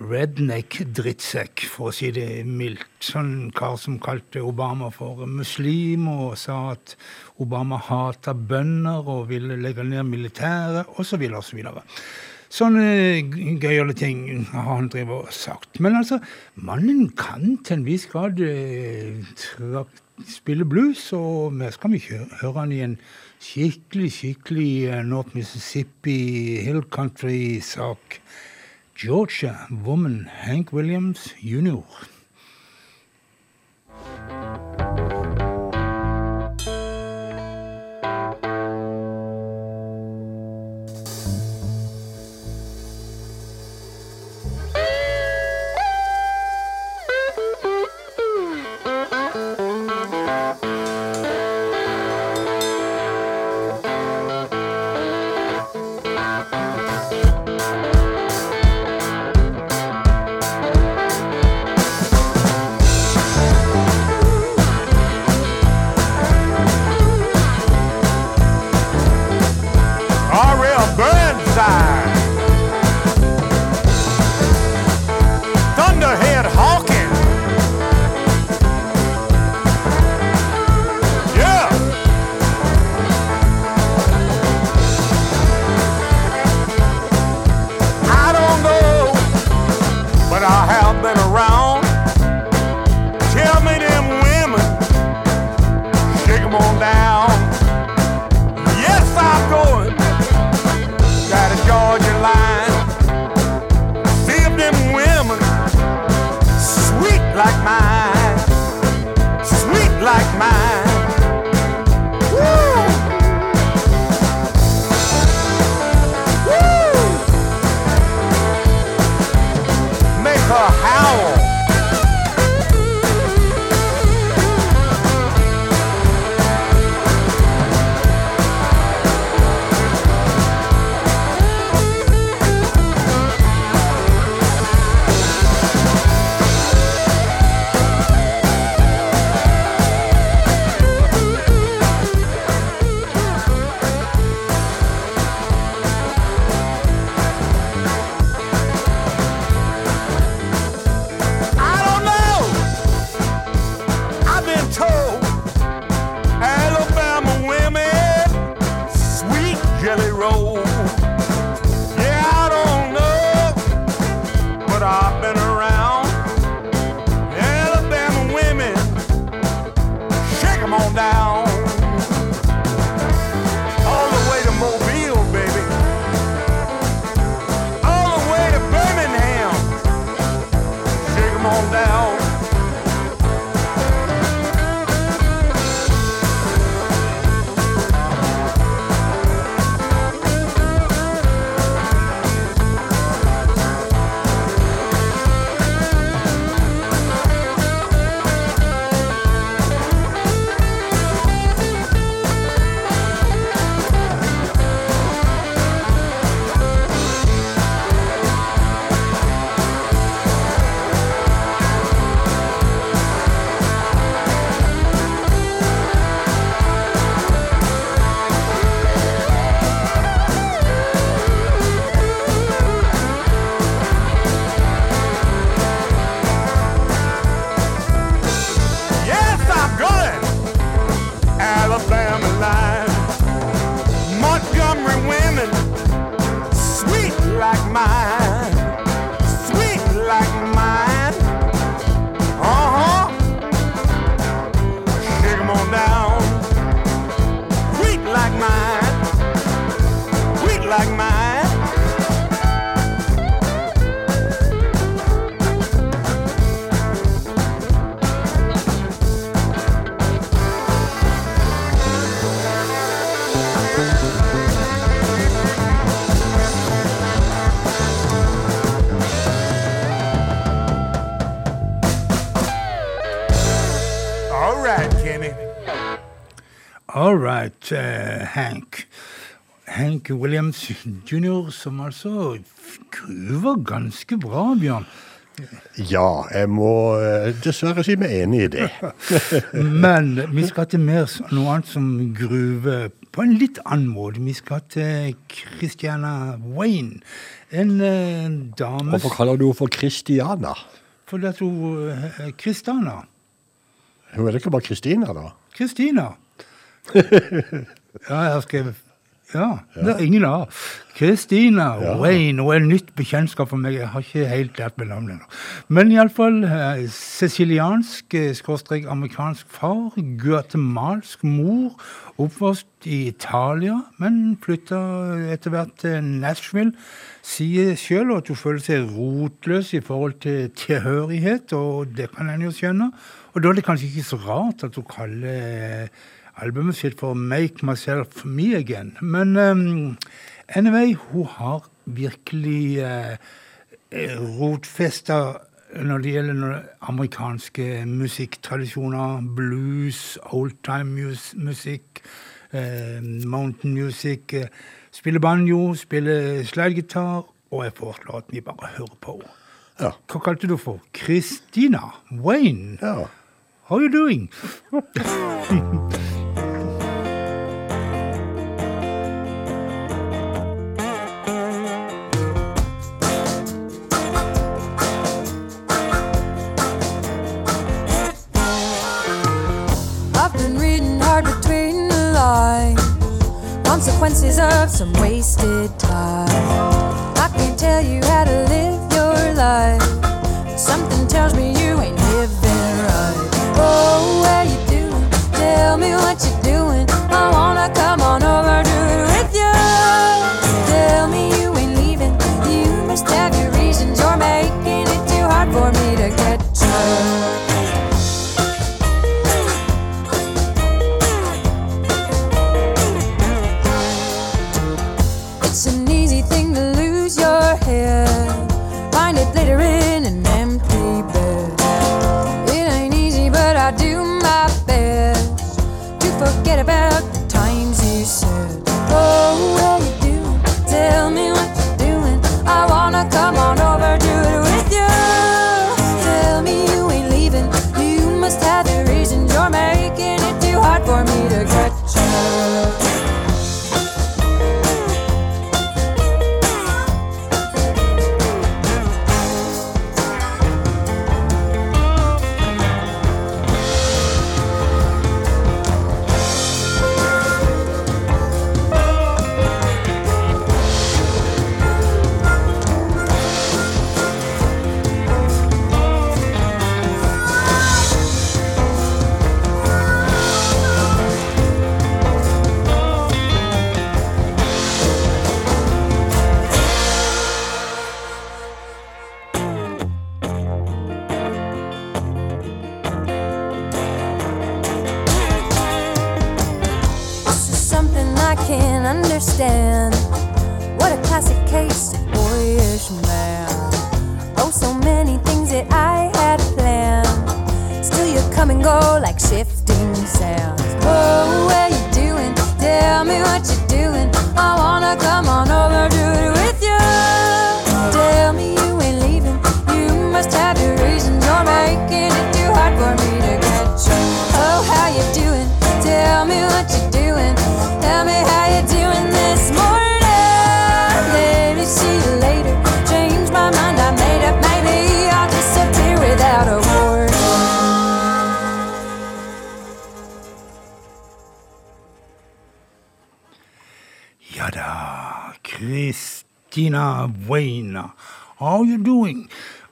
redneck-drittsekk, for å si det mildt. Sånn kar som kalte Obama for muslim, og sa at Obama hata bønder og ville legge ned militæret, osv., osv. Sånne gøyale ting har han drevet og sagt. Men altså, mannen kan til en viss grad eh, spille blues, og vi skal vi høre han i en skikkelig, skikkelig eh, North Mississippi Hill Country-sak. Georgia Woman Hank Williams jr. All right, uh, Hank. Hank Williams jr., som altså gruver ganske bra, Bjørn. Ja, jeg må eh, dessverre si meg enig i det. (laughs) Men vi skal til mer noe annet som gruver på en litt annen måte. Vi skal til Christiana Wayne. En eh, dame Hvorfor kaller du henne for Christiana? Fordi at hun er Christana. Hun er det ikke bare Kristina, da? Kristina. (laughs) ja, jeg har skrevet Ja, det er ingen av. Kristina Ja. Wayne. Hun er nytt bekjentskap for meg. Jeg har ikke helt lært meg navnet ennå. Men iallfall eh, siciliansk, eh, skråstrek amerikansk far, guatemalsk mor, oppvokst i Italia, men flytta etter hvert til Nashville. Sier sjøl at hun føler seg rotløs i forhold til tilhørighet, og det kan en jo skjønne. Og da er det kanskje ikke så rart at hun kaller albumet sitt for 'Make Myself Me Again'. Men um, anyway, hun har virkelig uh, rotfesta når det gjelder amerikanske musikktradisjoner. Blues, oldtime-musikk, uh, mountain music. Uh, spiller banjo, spiller slidegitar, og jeg foreslår at vi bare hører på henne. Ja. Hva kalte du for? Christina Wayne? ja. How you doing? (laughs) consequences of some wasted time. I can't tell you how to live your life. Something tells me you ain't living right. Oh, where you doing? Tell me what you're doing. I wanna come on over, do it with you. Tell me you ain't leaving. You must have your said. Oh, what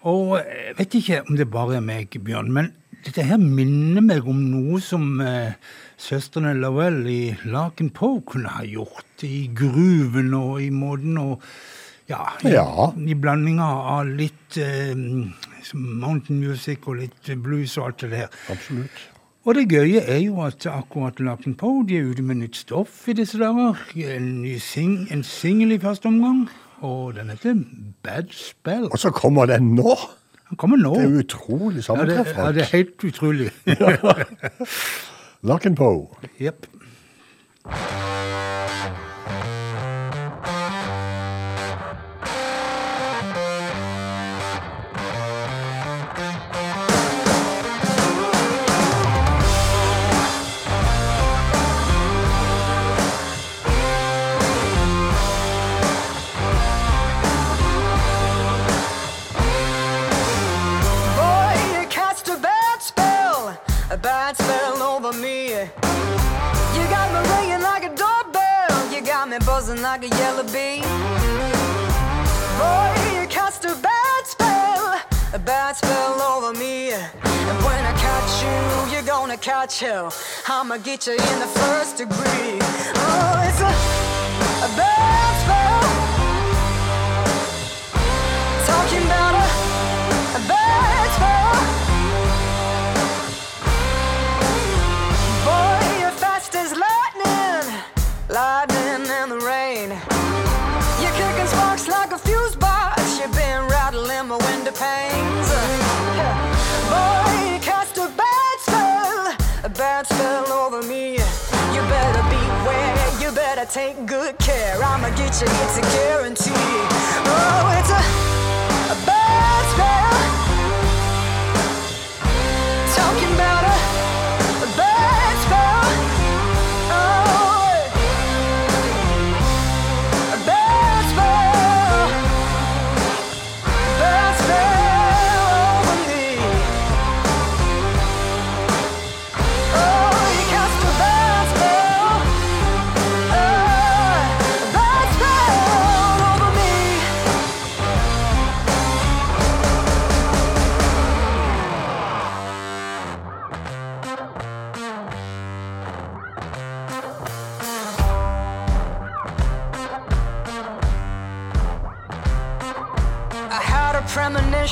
Og jeg vet ikke om det bare er meg, Bjørn, men dette her minner meg om noe som eh, søstrene Lavelle i Laken Poe kunne ha gjort. I gruven og i måten og ja, i, Ja. i blandinga av litt eh, mountain music og litt blues og alt det der. Absolutt. Og det gøye er jo at akkurat Laken Poe de er ute med nytt stoff i disse dager. En ny sing, en singel i første omgang, og den heter Bad Spell. Og så kommer den nå! Den kommer nå. Det er utrolig ja, sammentreff. ja, det er helt utrolig. (laughs) Lock and Poe. Jepp. Buzzing like a yellow bee. Boy, you cast a bad spell, a bad spell over me. And when I catch you, you're gonna catch hell. I'ma get you in the first degree. Oh, it's a, a bad spell. Talking about a a bad spell. Boy, you're fast as lightning, lightning take good care. I'ma get you, it's a guarantee. Oh, it's a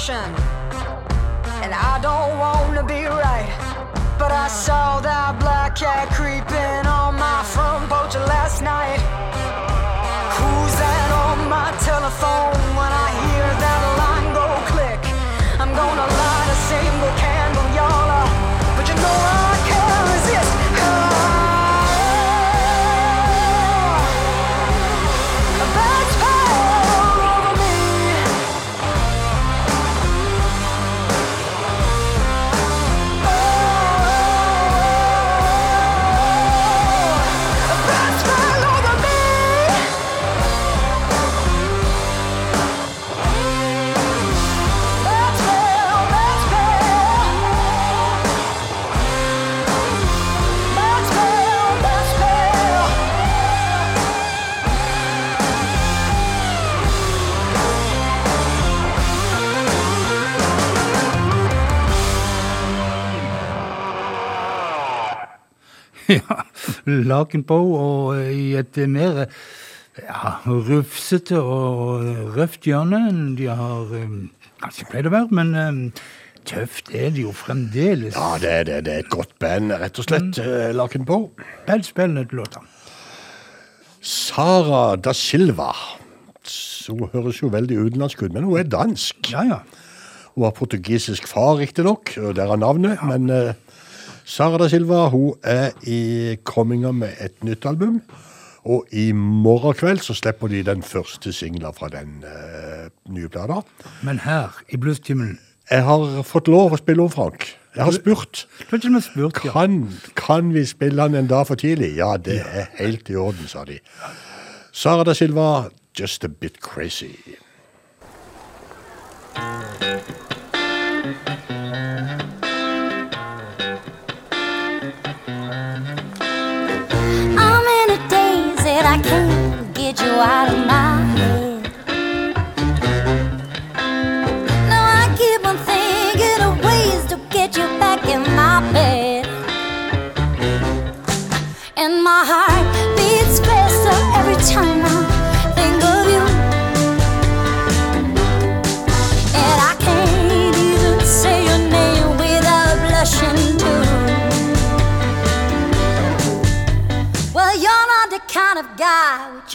and I don't wanna be right. But I saw Laken og eh, i et mer ja, rufsete og røft hjørne enn de har eh, kanskje pleid å være, men eh, tøft er det jo fremdeles. Ja, det er, det, det er et godt band, rett og slett. Mm. Laken. Bad spell heter låta. Sara da Silva. Hun høres jo veldig utenlandsk ut, men hun er dansk. Ja, ja. Hun har portugisisk far, riktignok, der er navnet. Men eh, Sara da Silva hun er i komminga med et nytt album. Og i morgen kveld så slipper de den første singla fra den eh, nye plata. Men her, i bluestimen Jeg har fått lov å spille om Frank. Jeg har spurt. Du har spurt, ja. Kan, kan vi spille den en dag for tidlig? Ja, det er helt i orden, sa de. Sara da Silva, just a bit crazy. Get you out of my head.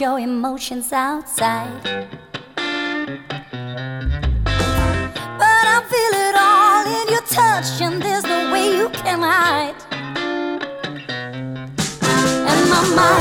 Your emotions outside. But I feel it all in your touch, and there's no way you can hide. And my mind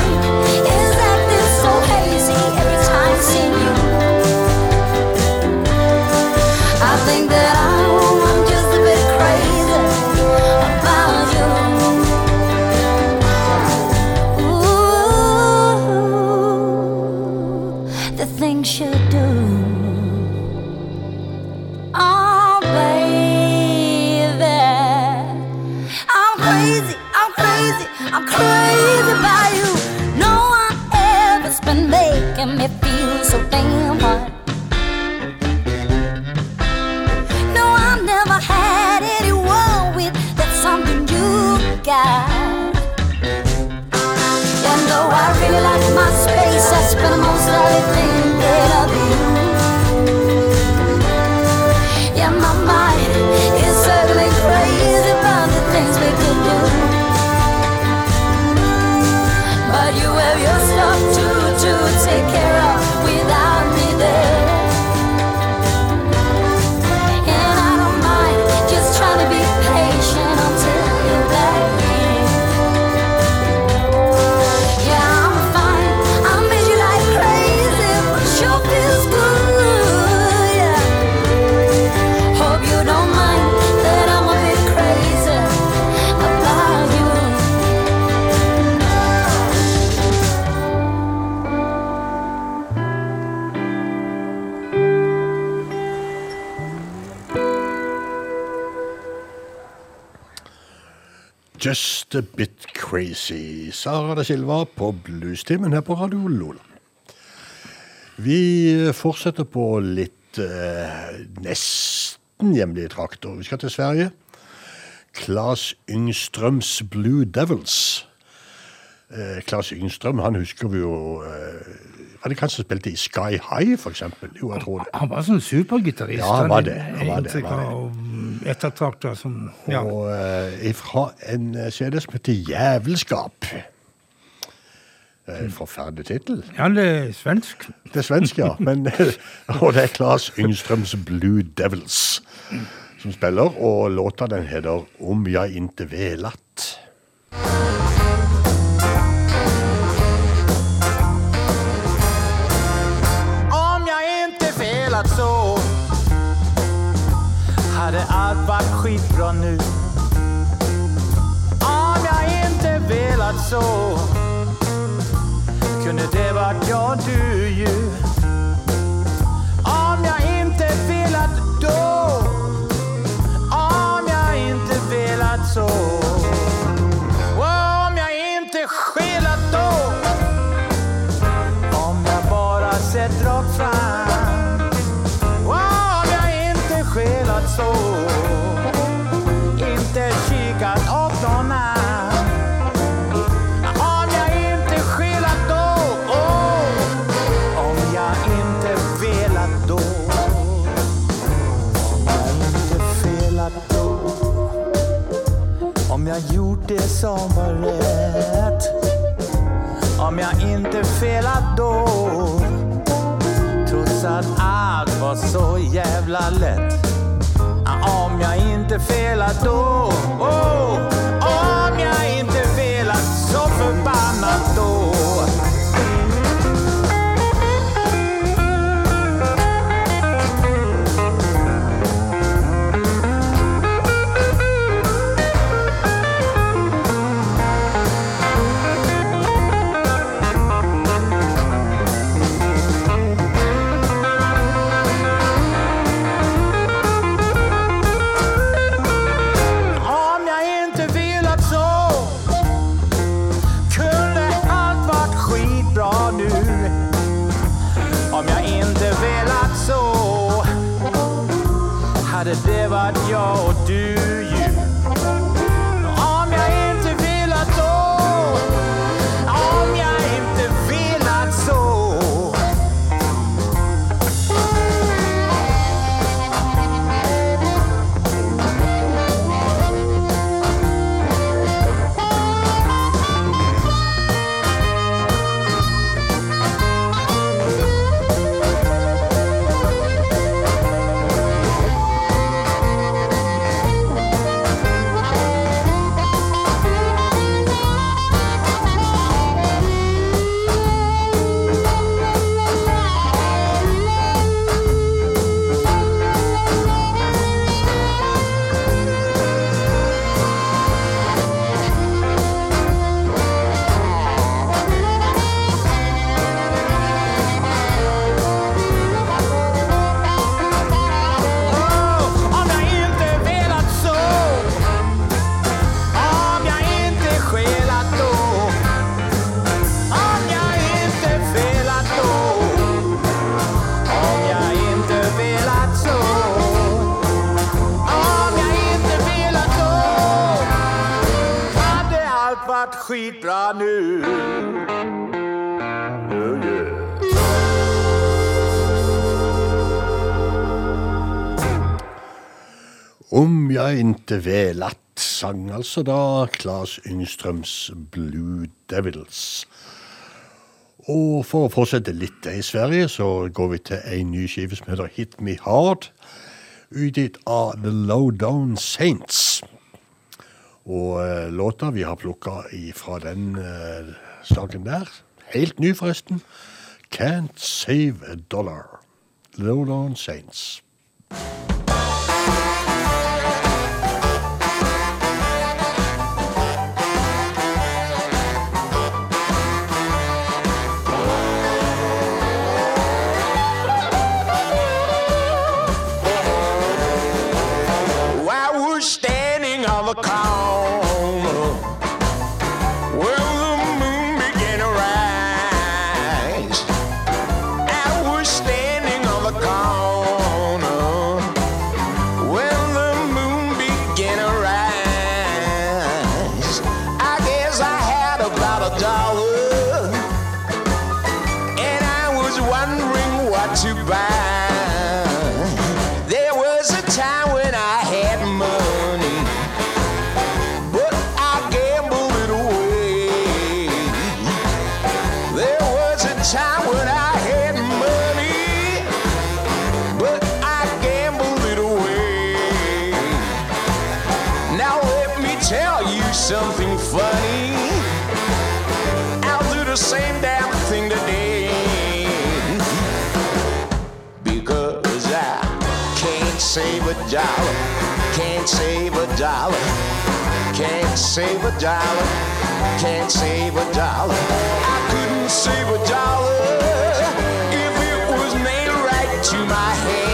Just a bit crazy. Sara da Silva på Bluestimen her på Radio Lola. Vi fortsetter på litt eh, nesten hjemlige trakter. Vi skal til Sverige. Claes Yngstrøms Blue Devils. Eh, Claes Yngstrøm, han husker vi jo eh, Var det kanskje spilte i Sky High, eksempel? Jo, jeg tror det. Han var sånn supergitarist. Ja, han var det, han var det, han var det. Av ettertrakter som ja. Og uh, fra en eh, CD som heter Jævelskap. En Forferdelig tittel. ja, det er svensk. Det er svensk, ja. Men, (laughs) og det er Claes Yngstrøms Blue Devils som spiller, og låta den heter Om jeg inte velat. Hade allt varit skitbra nu. Om jag inte velat så kunde det varit jag du ju. Som var rätt om jag inte felat då Trots att allt var så jävla lätt. Om jag inte felat då oh, jeg inte sang altså da Claes Yngstrøms Blue Devils. Og for å fortsette litt i Sverige, så går vi til en ny skive som heter Hit Me Hard, utgitt av The Lowdown Saints. Og eh, låta vi har plukka fra den eh, saken der, helt ny forresten, Can't Save a Dollar. Lowdown Saints. I the same damn thing today because I can't save a dollar, can't save a dollar, can't save a dollar, can't save a dollar. I couldn't save a dollar if it was nailed right to my hand.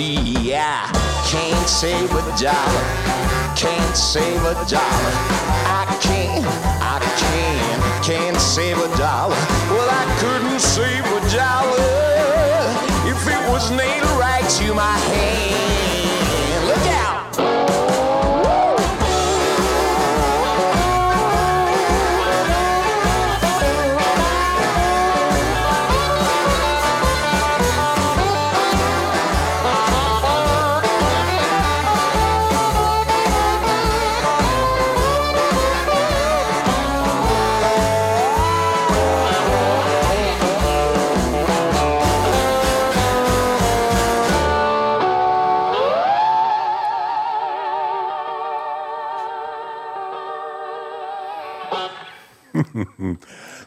See, I can't save a dollar, can't save a dollar. I can't, I can't, can't save a dollar. Well, I couldn't save a dollar if it was nailed right to my hand.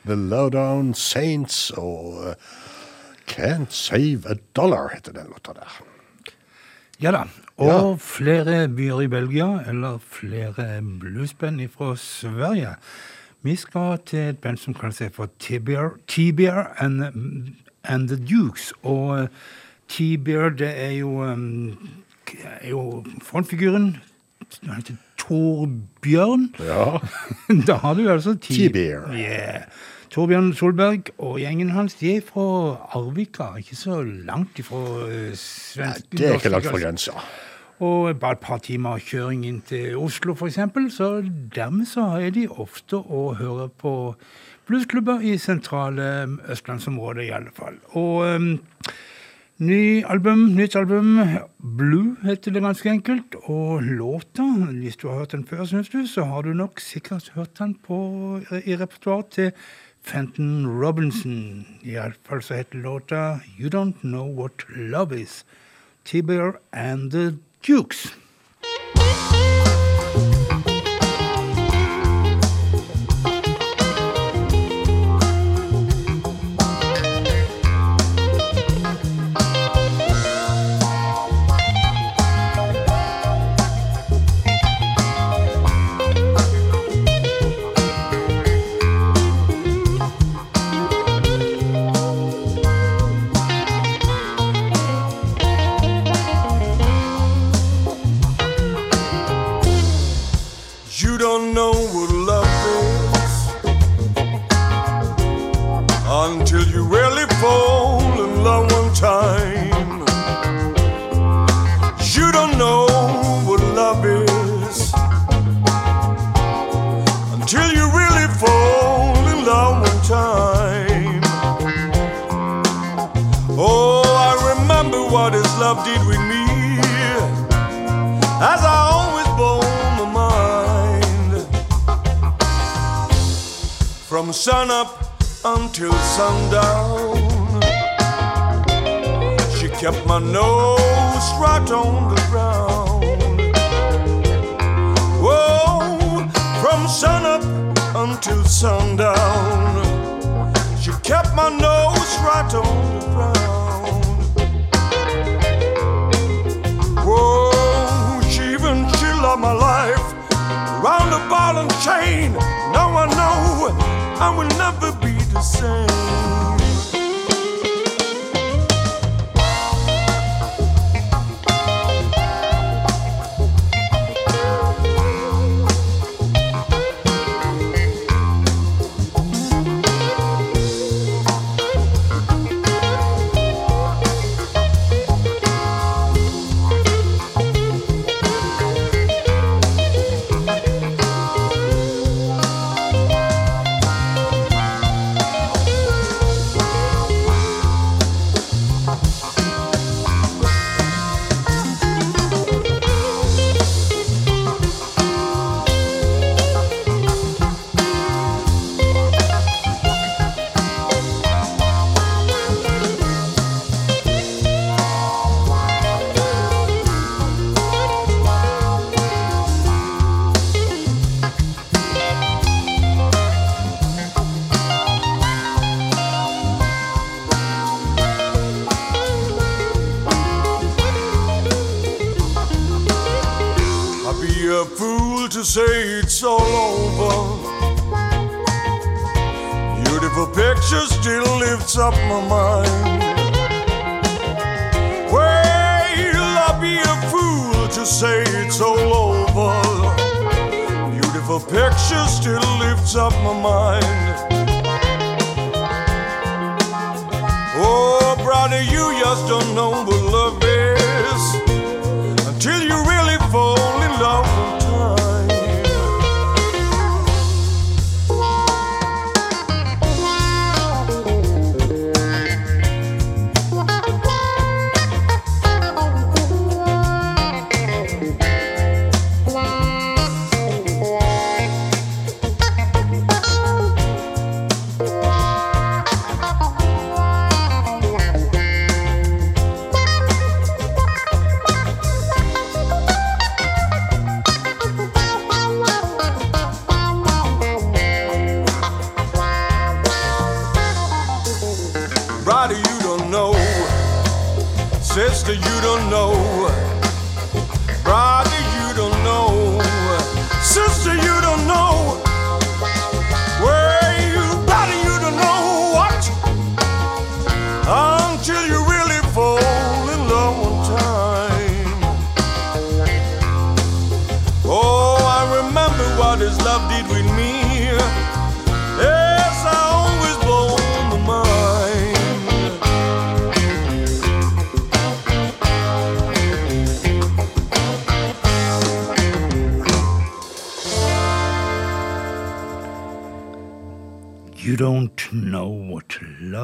The Lowdown Saints og uh, Can't Save a Dollar heter den låta der. Ja da. Og flere byer i Belgia, eller flere bluesband fra Sverige. Vi skal til et band som kaller seg for T-Bear T-Bear and, and The Dukes. Og eh, T-Bear, det er jo, um, er jo frontfiguren. Han heter Torbjørn. Ja. (laughs) da har du altså T-Bear. Yeah. Torbjørn Solberg og gjengen hans de er fra Arvika, ikke så langt ifra svensk... Nei, Det er ikke langt fra grensa. Og bare et par timer kjøring inn til Oslo, f.eks. Så dermed så er de ofte å høre på bluesklubber i sentrale østlandsområdet, i alle fall. Og um, ny album, nytt album, Blue heter det ganske enkelt. Og låta, hvis du har hørt den før, syns du, så har du nok sikkert hørt den på, i repertoaret til Fenton Robinson. Iallfall så heter låta You Don't Know What Love Is. Tibber and the Dukes. Sun up until sundown. She kept my nose right on the ground. Whoa, from sun up until sundown. She kept my nose right on the ground. Whoa, she even she loved my life round the ball and chain. I will never be the same.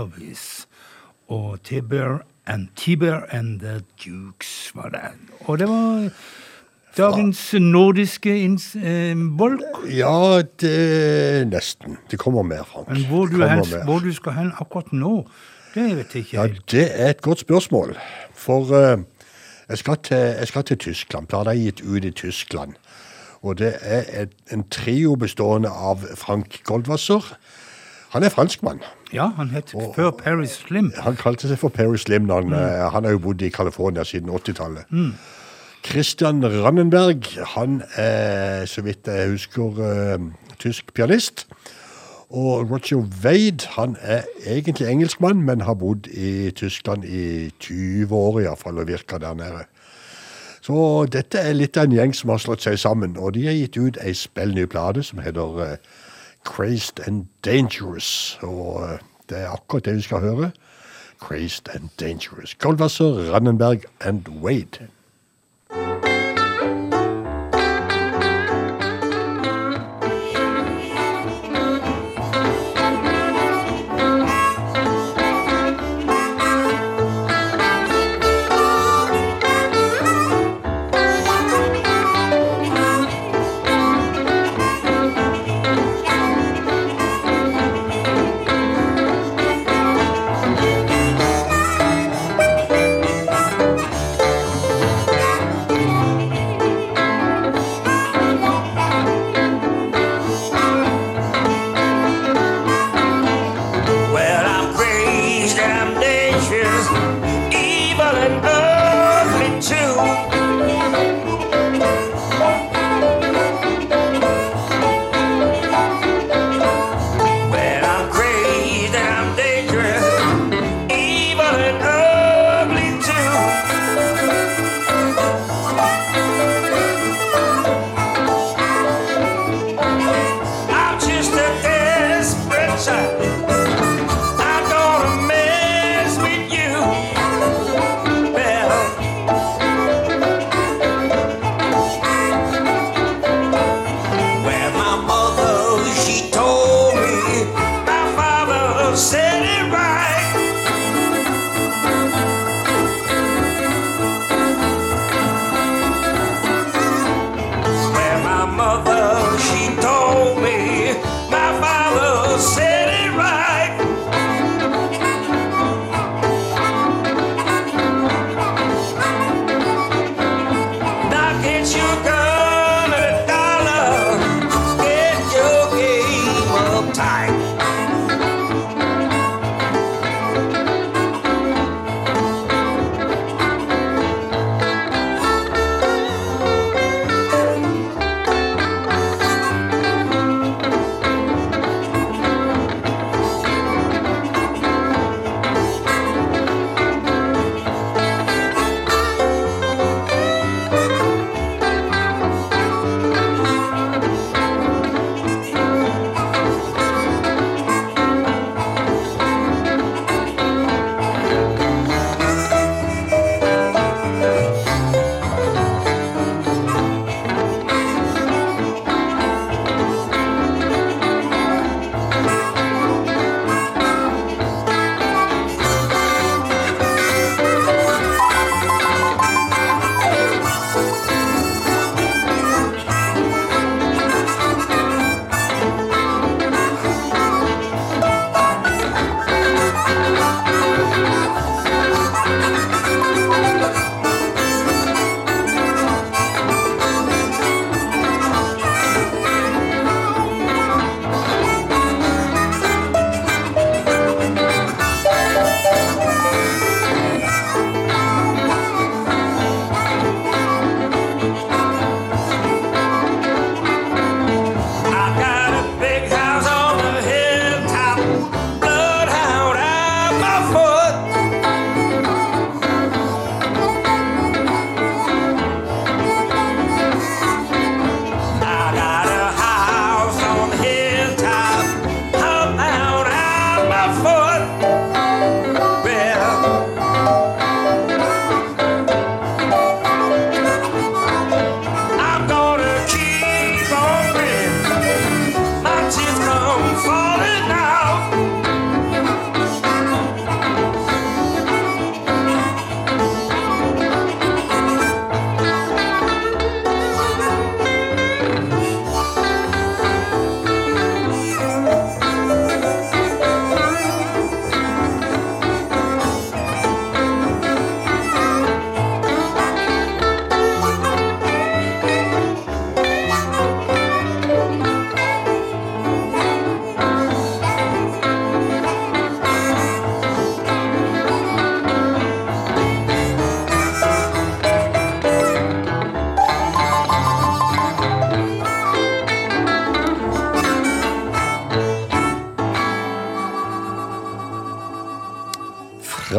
What Og Tiber and Tiber and The Dukes var det. Og det var dagens nordiske eh, bolk. Ja, det nesten. Det kommer mer, Frank. Men hvor du, hen, mer. hvor du skal hen akkurat nå, det vet jeg ikke Ja, det er et godt spørsmål. For eh, jeg, skal til, jeg skal til Tyskland. Plata er gitt ut i Tyskland. Og det er et, en trio bestående av Frank Goldwasser. Han er franskmann. Ja, han het før Perry Slim. Han kalte seg for Perry Slim. Han, eh, han har jo bodd i California siden 80-tallet. Mm. Christian Rannenberg, han er, så vidt jeg husker, eh, tysk pianist. Og Roger Wade, han er egentlig engelskmann, men har bodd i Tyskland i 20 år iallfall, og virka der nede. Så dette er litt av en gjeng som har slått seg sammen, og de har gitt ut ei spellny plate som heter eh, Crazed and Dangerous. Og eh, det er akkurat det vi skal høre. Crazed and Dangerous. Goldwasser, Rannenberg and Wade.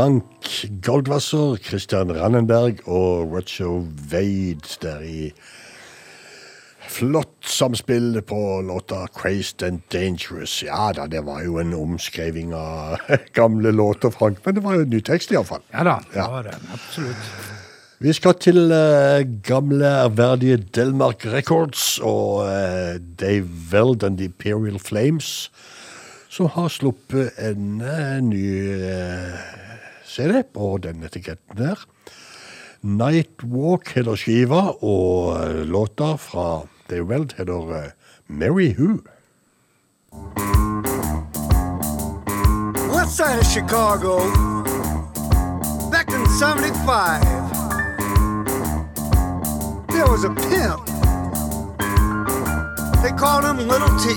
Frank Goldwasser, Christian Rannenberg og Roger Wade der i flott samspill på låta 'Crazed and Dangerous'. Ja da, det var jo en omskriving av (laughs) gamle låter, Frank, men det var jo en ny tekst iallfall. Ja da, det var det. Absolutt. Vi skal til uh, gamle, ærverdige Delmark Records og uh, Dave Weld and the Imperial Flames, som har sluppet en uh, ny CD på den etiketten der. Nightwalk heter skiva, og eh, låta fra Dave Weld heter eh, Mary Who. West side of Chicago, back in 75, there was a pimp. They called him Little T.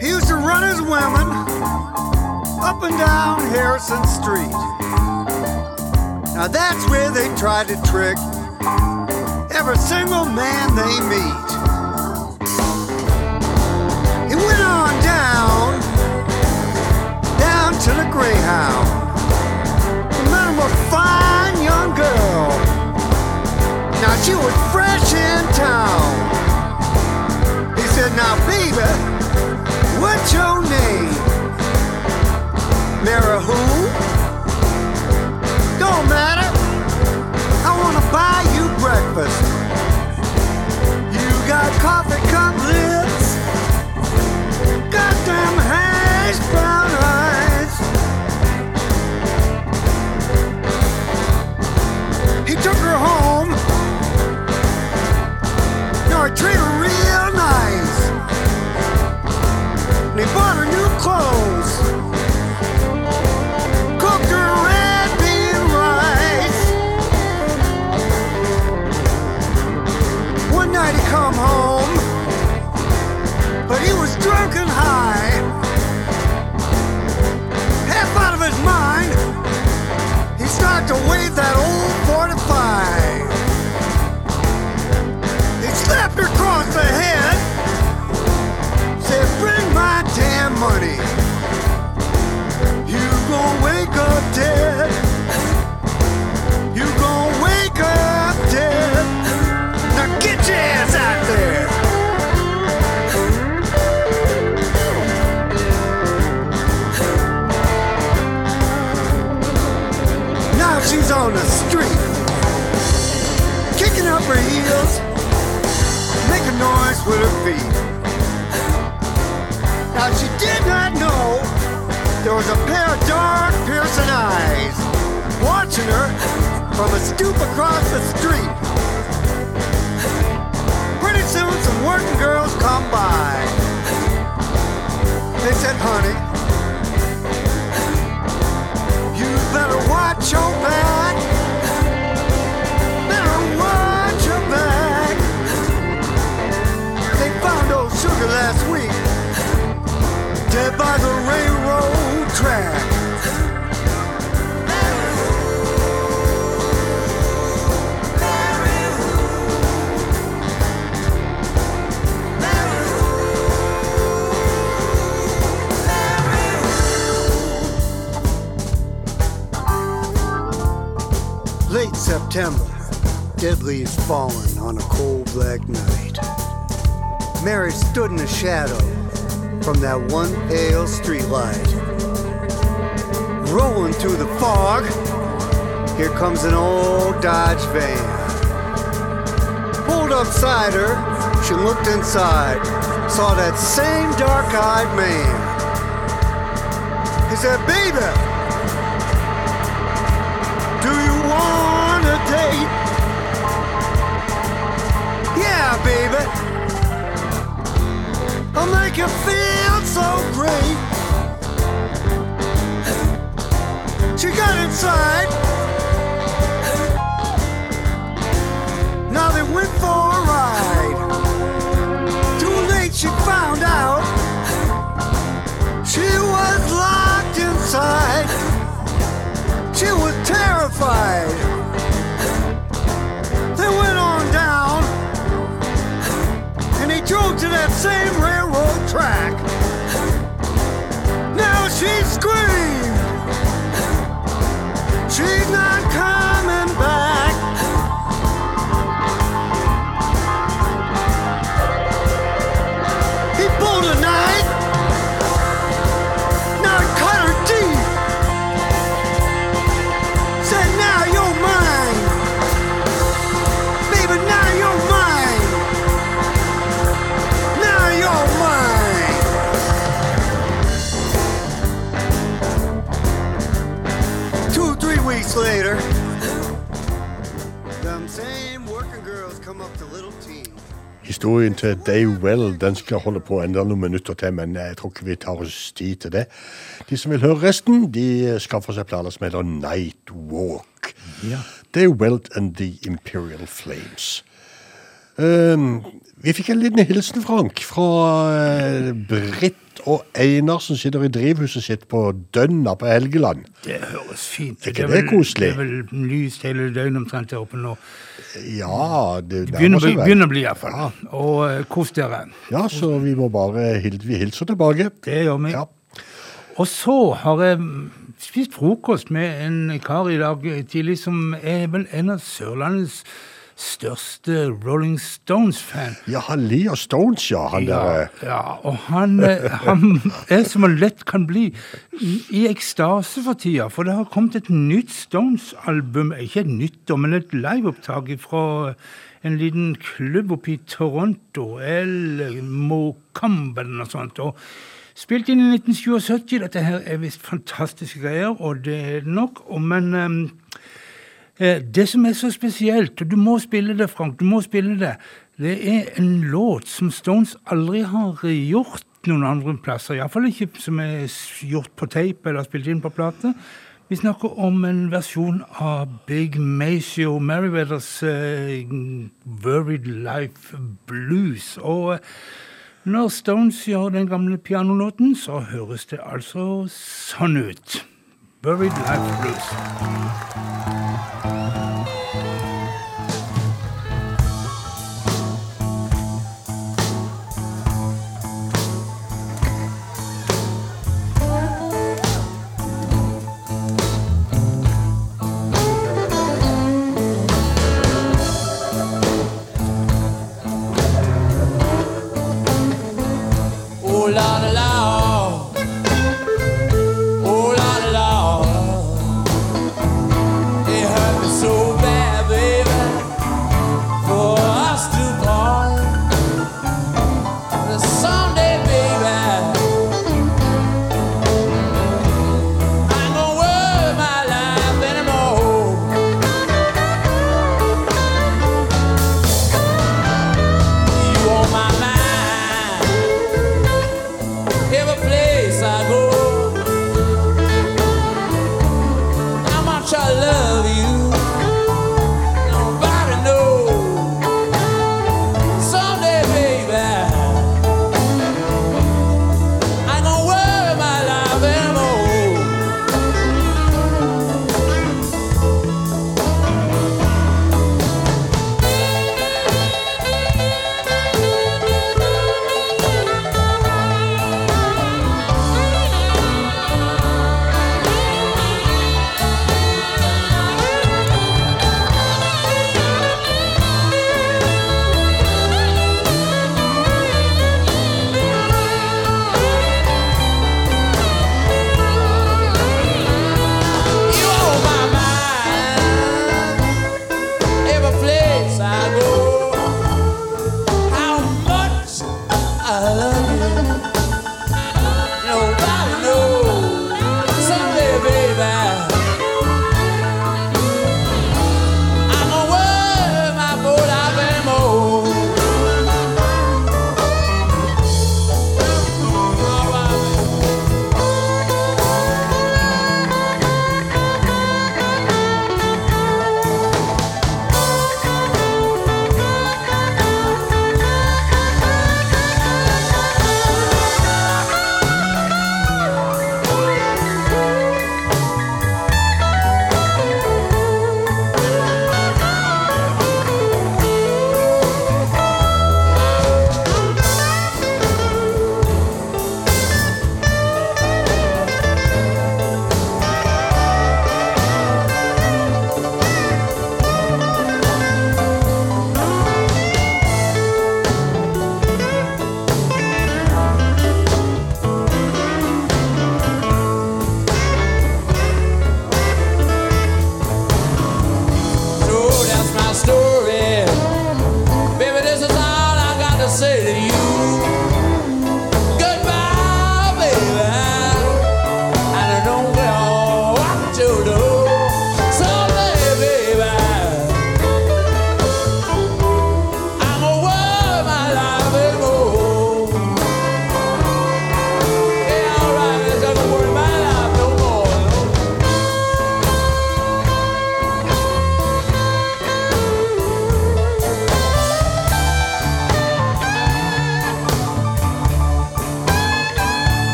He used to run his women up and down Harrison Street. Now that's where they try to trick every single man they meet. He went on down down to the Greyhound. He met him a fine young girl. Now she was fresh in town. He said, Now, baby, what's your name? Mary who? Don't matter. I wanna buy you breakfast. You got coffee cup lips, goddamn hash brown eyes. He took her home. No, he treated her real nice. And he bought her new clothes. Come home, but he was drunk and high. Half out of his mind, he started to wave that old 45. He slapped her across the head, said, Bring my damn money. You gon' wake up dead. You gon' wake up she's on the street, kicking up her heels, making noise with her feet. Now she did not know there was a pair of dark, piercing eyes watching her from a stoop across the street. Pretty soon, some working girls come by. They said, honey, by the railroad track. September, dead leaves falling on a cold black night. Mary stood in the shadow from that one pale streetlight. Rolling through the fog, here comes an old Dodge van. Pulled up beside her, she looked inside, saw that same dark-eyed man. He said, "Baby, date?" Yeah, baby. I'll make you feel so great. She got inside. Now they went for a ride. Too late she found out she was locked inside. She was terrified. drove to that same railroad track. Now she screams. She's not coming. Historien til Dave Well den skal holde på enda noen minutter til, men jeg tror ikke vi tar oss tid til det. De som vil høre resten, de skaffer seg planer som heter Night Walk. Ja. Dave Well and The Imperial Flames. Um, vi fikk en liten hilsen, Frank, fra uh, Britt og Einar som sitter i drivhuset sitt på Dønna på Helgeland. Det høres fint Er ikke er det koselig? Det er vel lyst hele døgnet omtrent der oppe nå. Ja, det Det begynner, vel. begynner å bli iallfall. Og uh, kos dere. Ja, så vi må bare hil vi hilser tilbake. Det gjør vi. Og så har jeg spist frokost med en kar i dag tidlig som er vel en av Sørlandets største Rolling Stones-fan. Ja, han liker Stones, ja, han Ja, der. ja, og han, eh, han (laughs) er som han lett kan bli i ekstase for tida. For det har kommet et nytt Stones-album. Ikke et nytt, men et liveopptak fra en liten klubb oppe i Toronto. eller Mocambe eller noe sånt. Og spilt inn i 1977. Dette her er visst fantastiske greier, og det er det nok. Og, men ehm, Eh, Det som er så spesielt, og du må spille det, Frank, du må spille det, det er en låt som Stones aldri har gjort noen andre plasser. Iallfall ikke som er gjort på tape eller spilt inn på plate. Vi snakker om en versjon av Big Macio, Merriweathers uh, Worried Life Blues. Og eh, når Stones gjør den gamle pianolåten, så høres det altså sånn ut. Buried Life Blues. Oh, of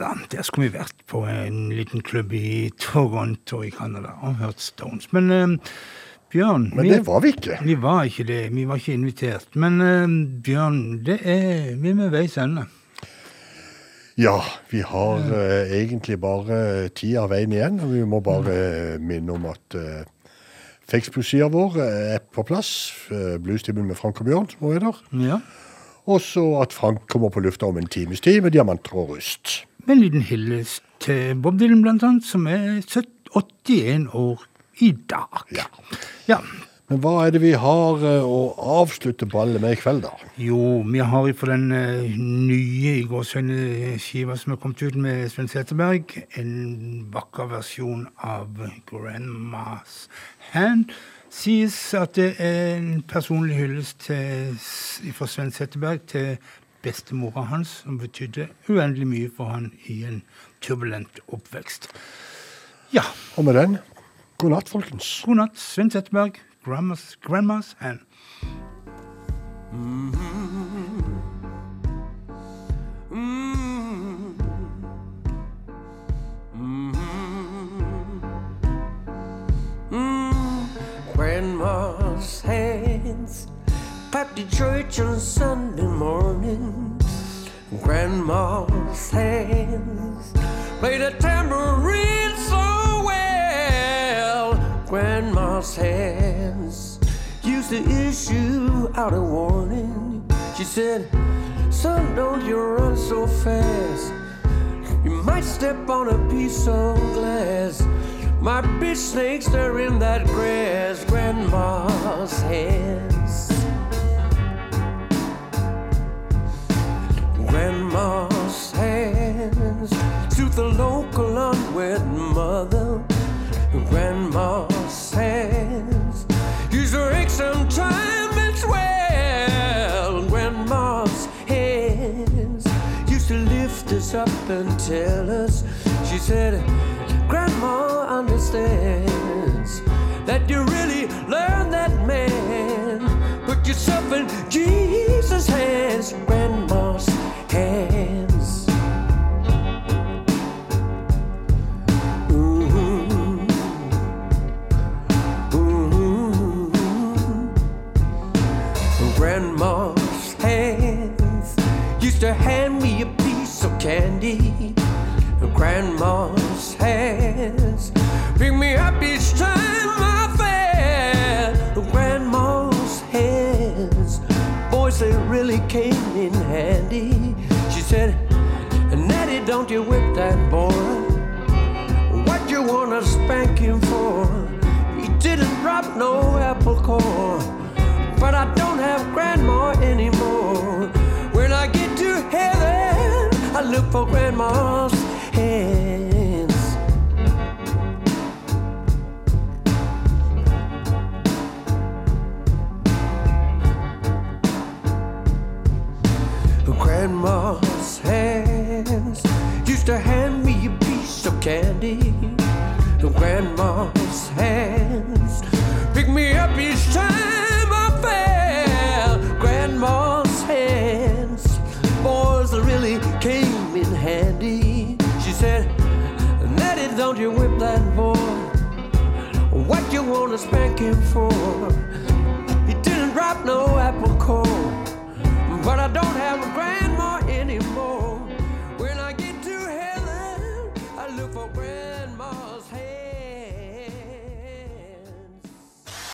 da, der skulle vi vært på en liten klubb i Toronto i Canada og hørt Stones. Men eh, Bjørn Men det var vi ikke. Vi var ikke det. Vi var ikke invitert. Men eh, Bjørn, det er vi er ved veis ende. Ja, vi har eh, egentlig bare ti av veien igjen, og vi må bare eh, minne om at uh, Facebook-sida vår er på plass. Uh, Bluestimen med Frank og Bjørn, som er der. Ja. Og så at Frank kommer på lufta om en times tid med diamanter og rust. Med en liten hyllest til Bob Dylan, blant annet, som er 70 81 år i dag. Ja. Ja. Men hva er det vi har eh, å avslutte ballet med i kveld, da? Jo, vi har jo på den eh, nye i skiva som er kommet ut med Sven Seterberg, en vakker versjon av Grandmas Hand. Sies at det er en personlig hyllest fra Sven Seterberg til bestemora hans, som betydde uendelig mye for han i en turbulent oppvekst. Ja, Og med den, god natt, folkens. god natt, Sven Seterberg, Grandmas, Grandmas Hand. Grandma's clap the church on Sunday morning. Grandma's hands play the tambourine so well. Grandma's hands used to issue out a warning. She said, Son, don't you run so fast. You might step on a piece of glass. My bitch snakes are in that grass. Grandma's hands. Grandma's hands to the local unwed mother. Grandma's hands used to ache sometime as well. Grandma's hands used to lift us up and tell us. She said, Grandma understands that you really learn that man. Put yourself in Jesus' hands, Grandma's hands. Mm-hmm. Mm-hmm. Ooh. Ooh. Grandma's hands used to hand me a piece of candy. Grandma's drop no apple core. But I don't have grandma anymore. When I get to heaven, I look for grandma's Spank him for? He didn't drop no apple core. But I don't have a grandma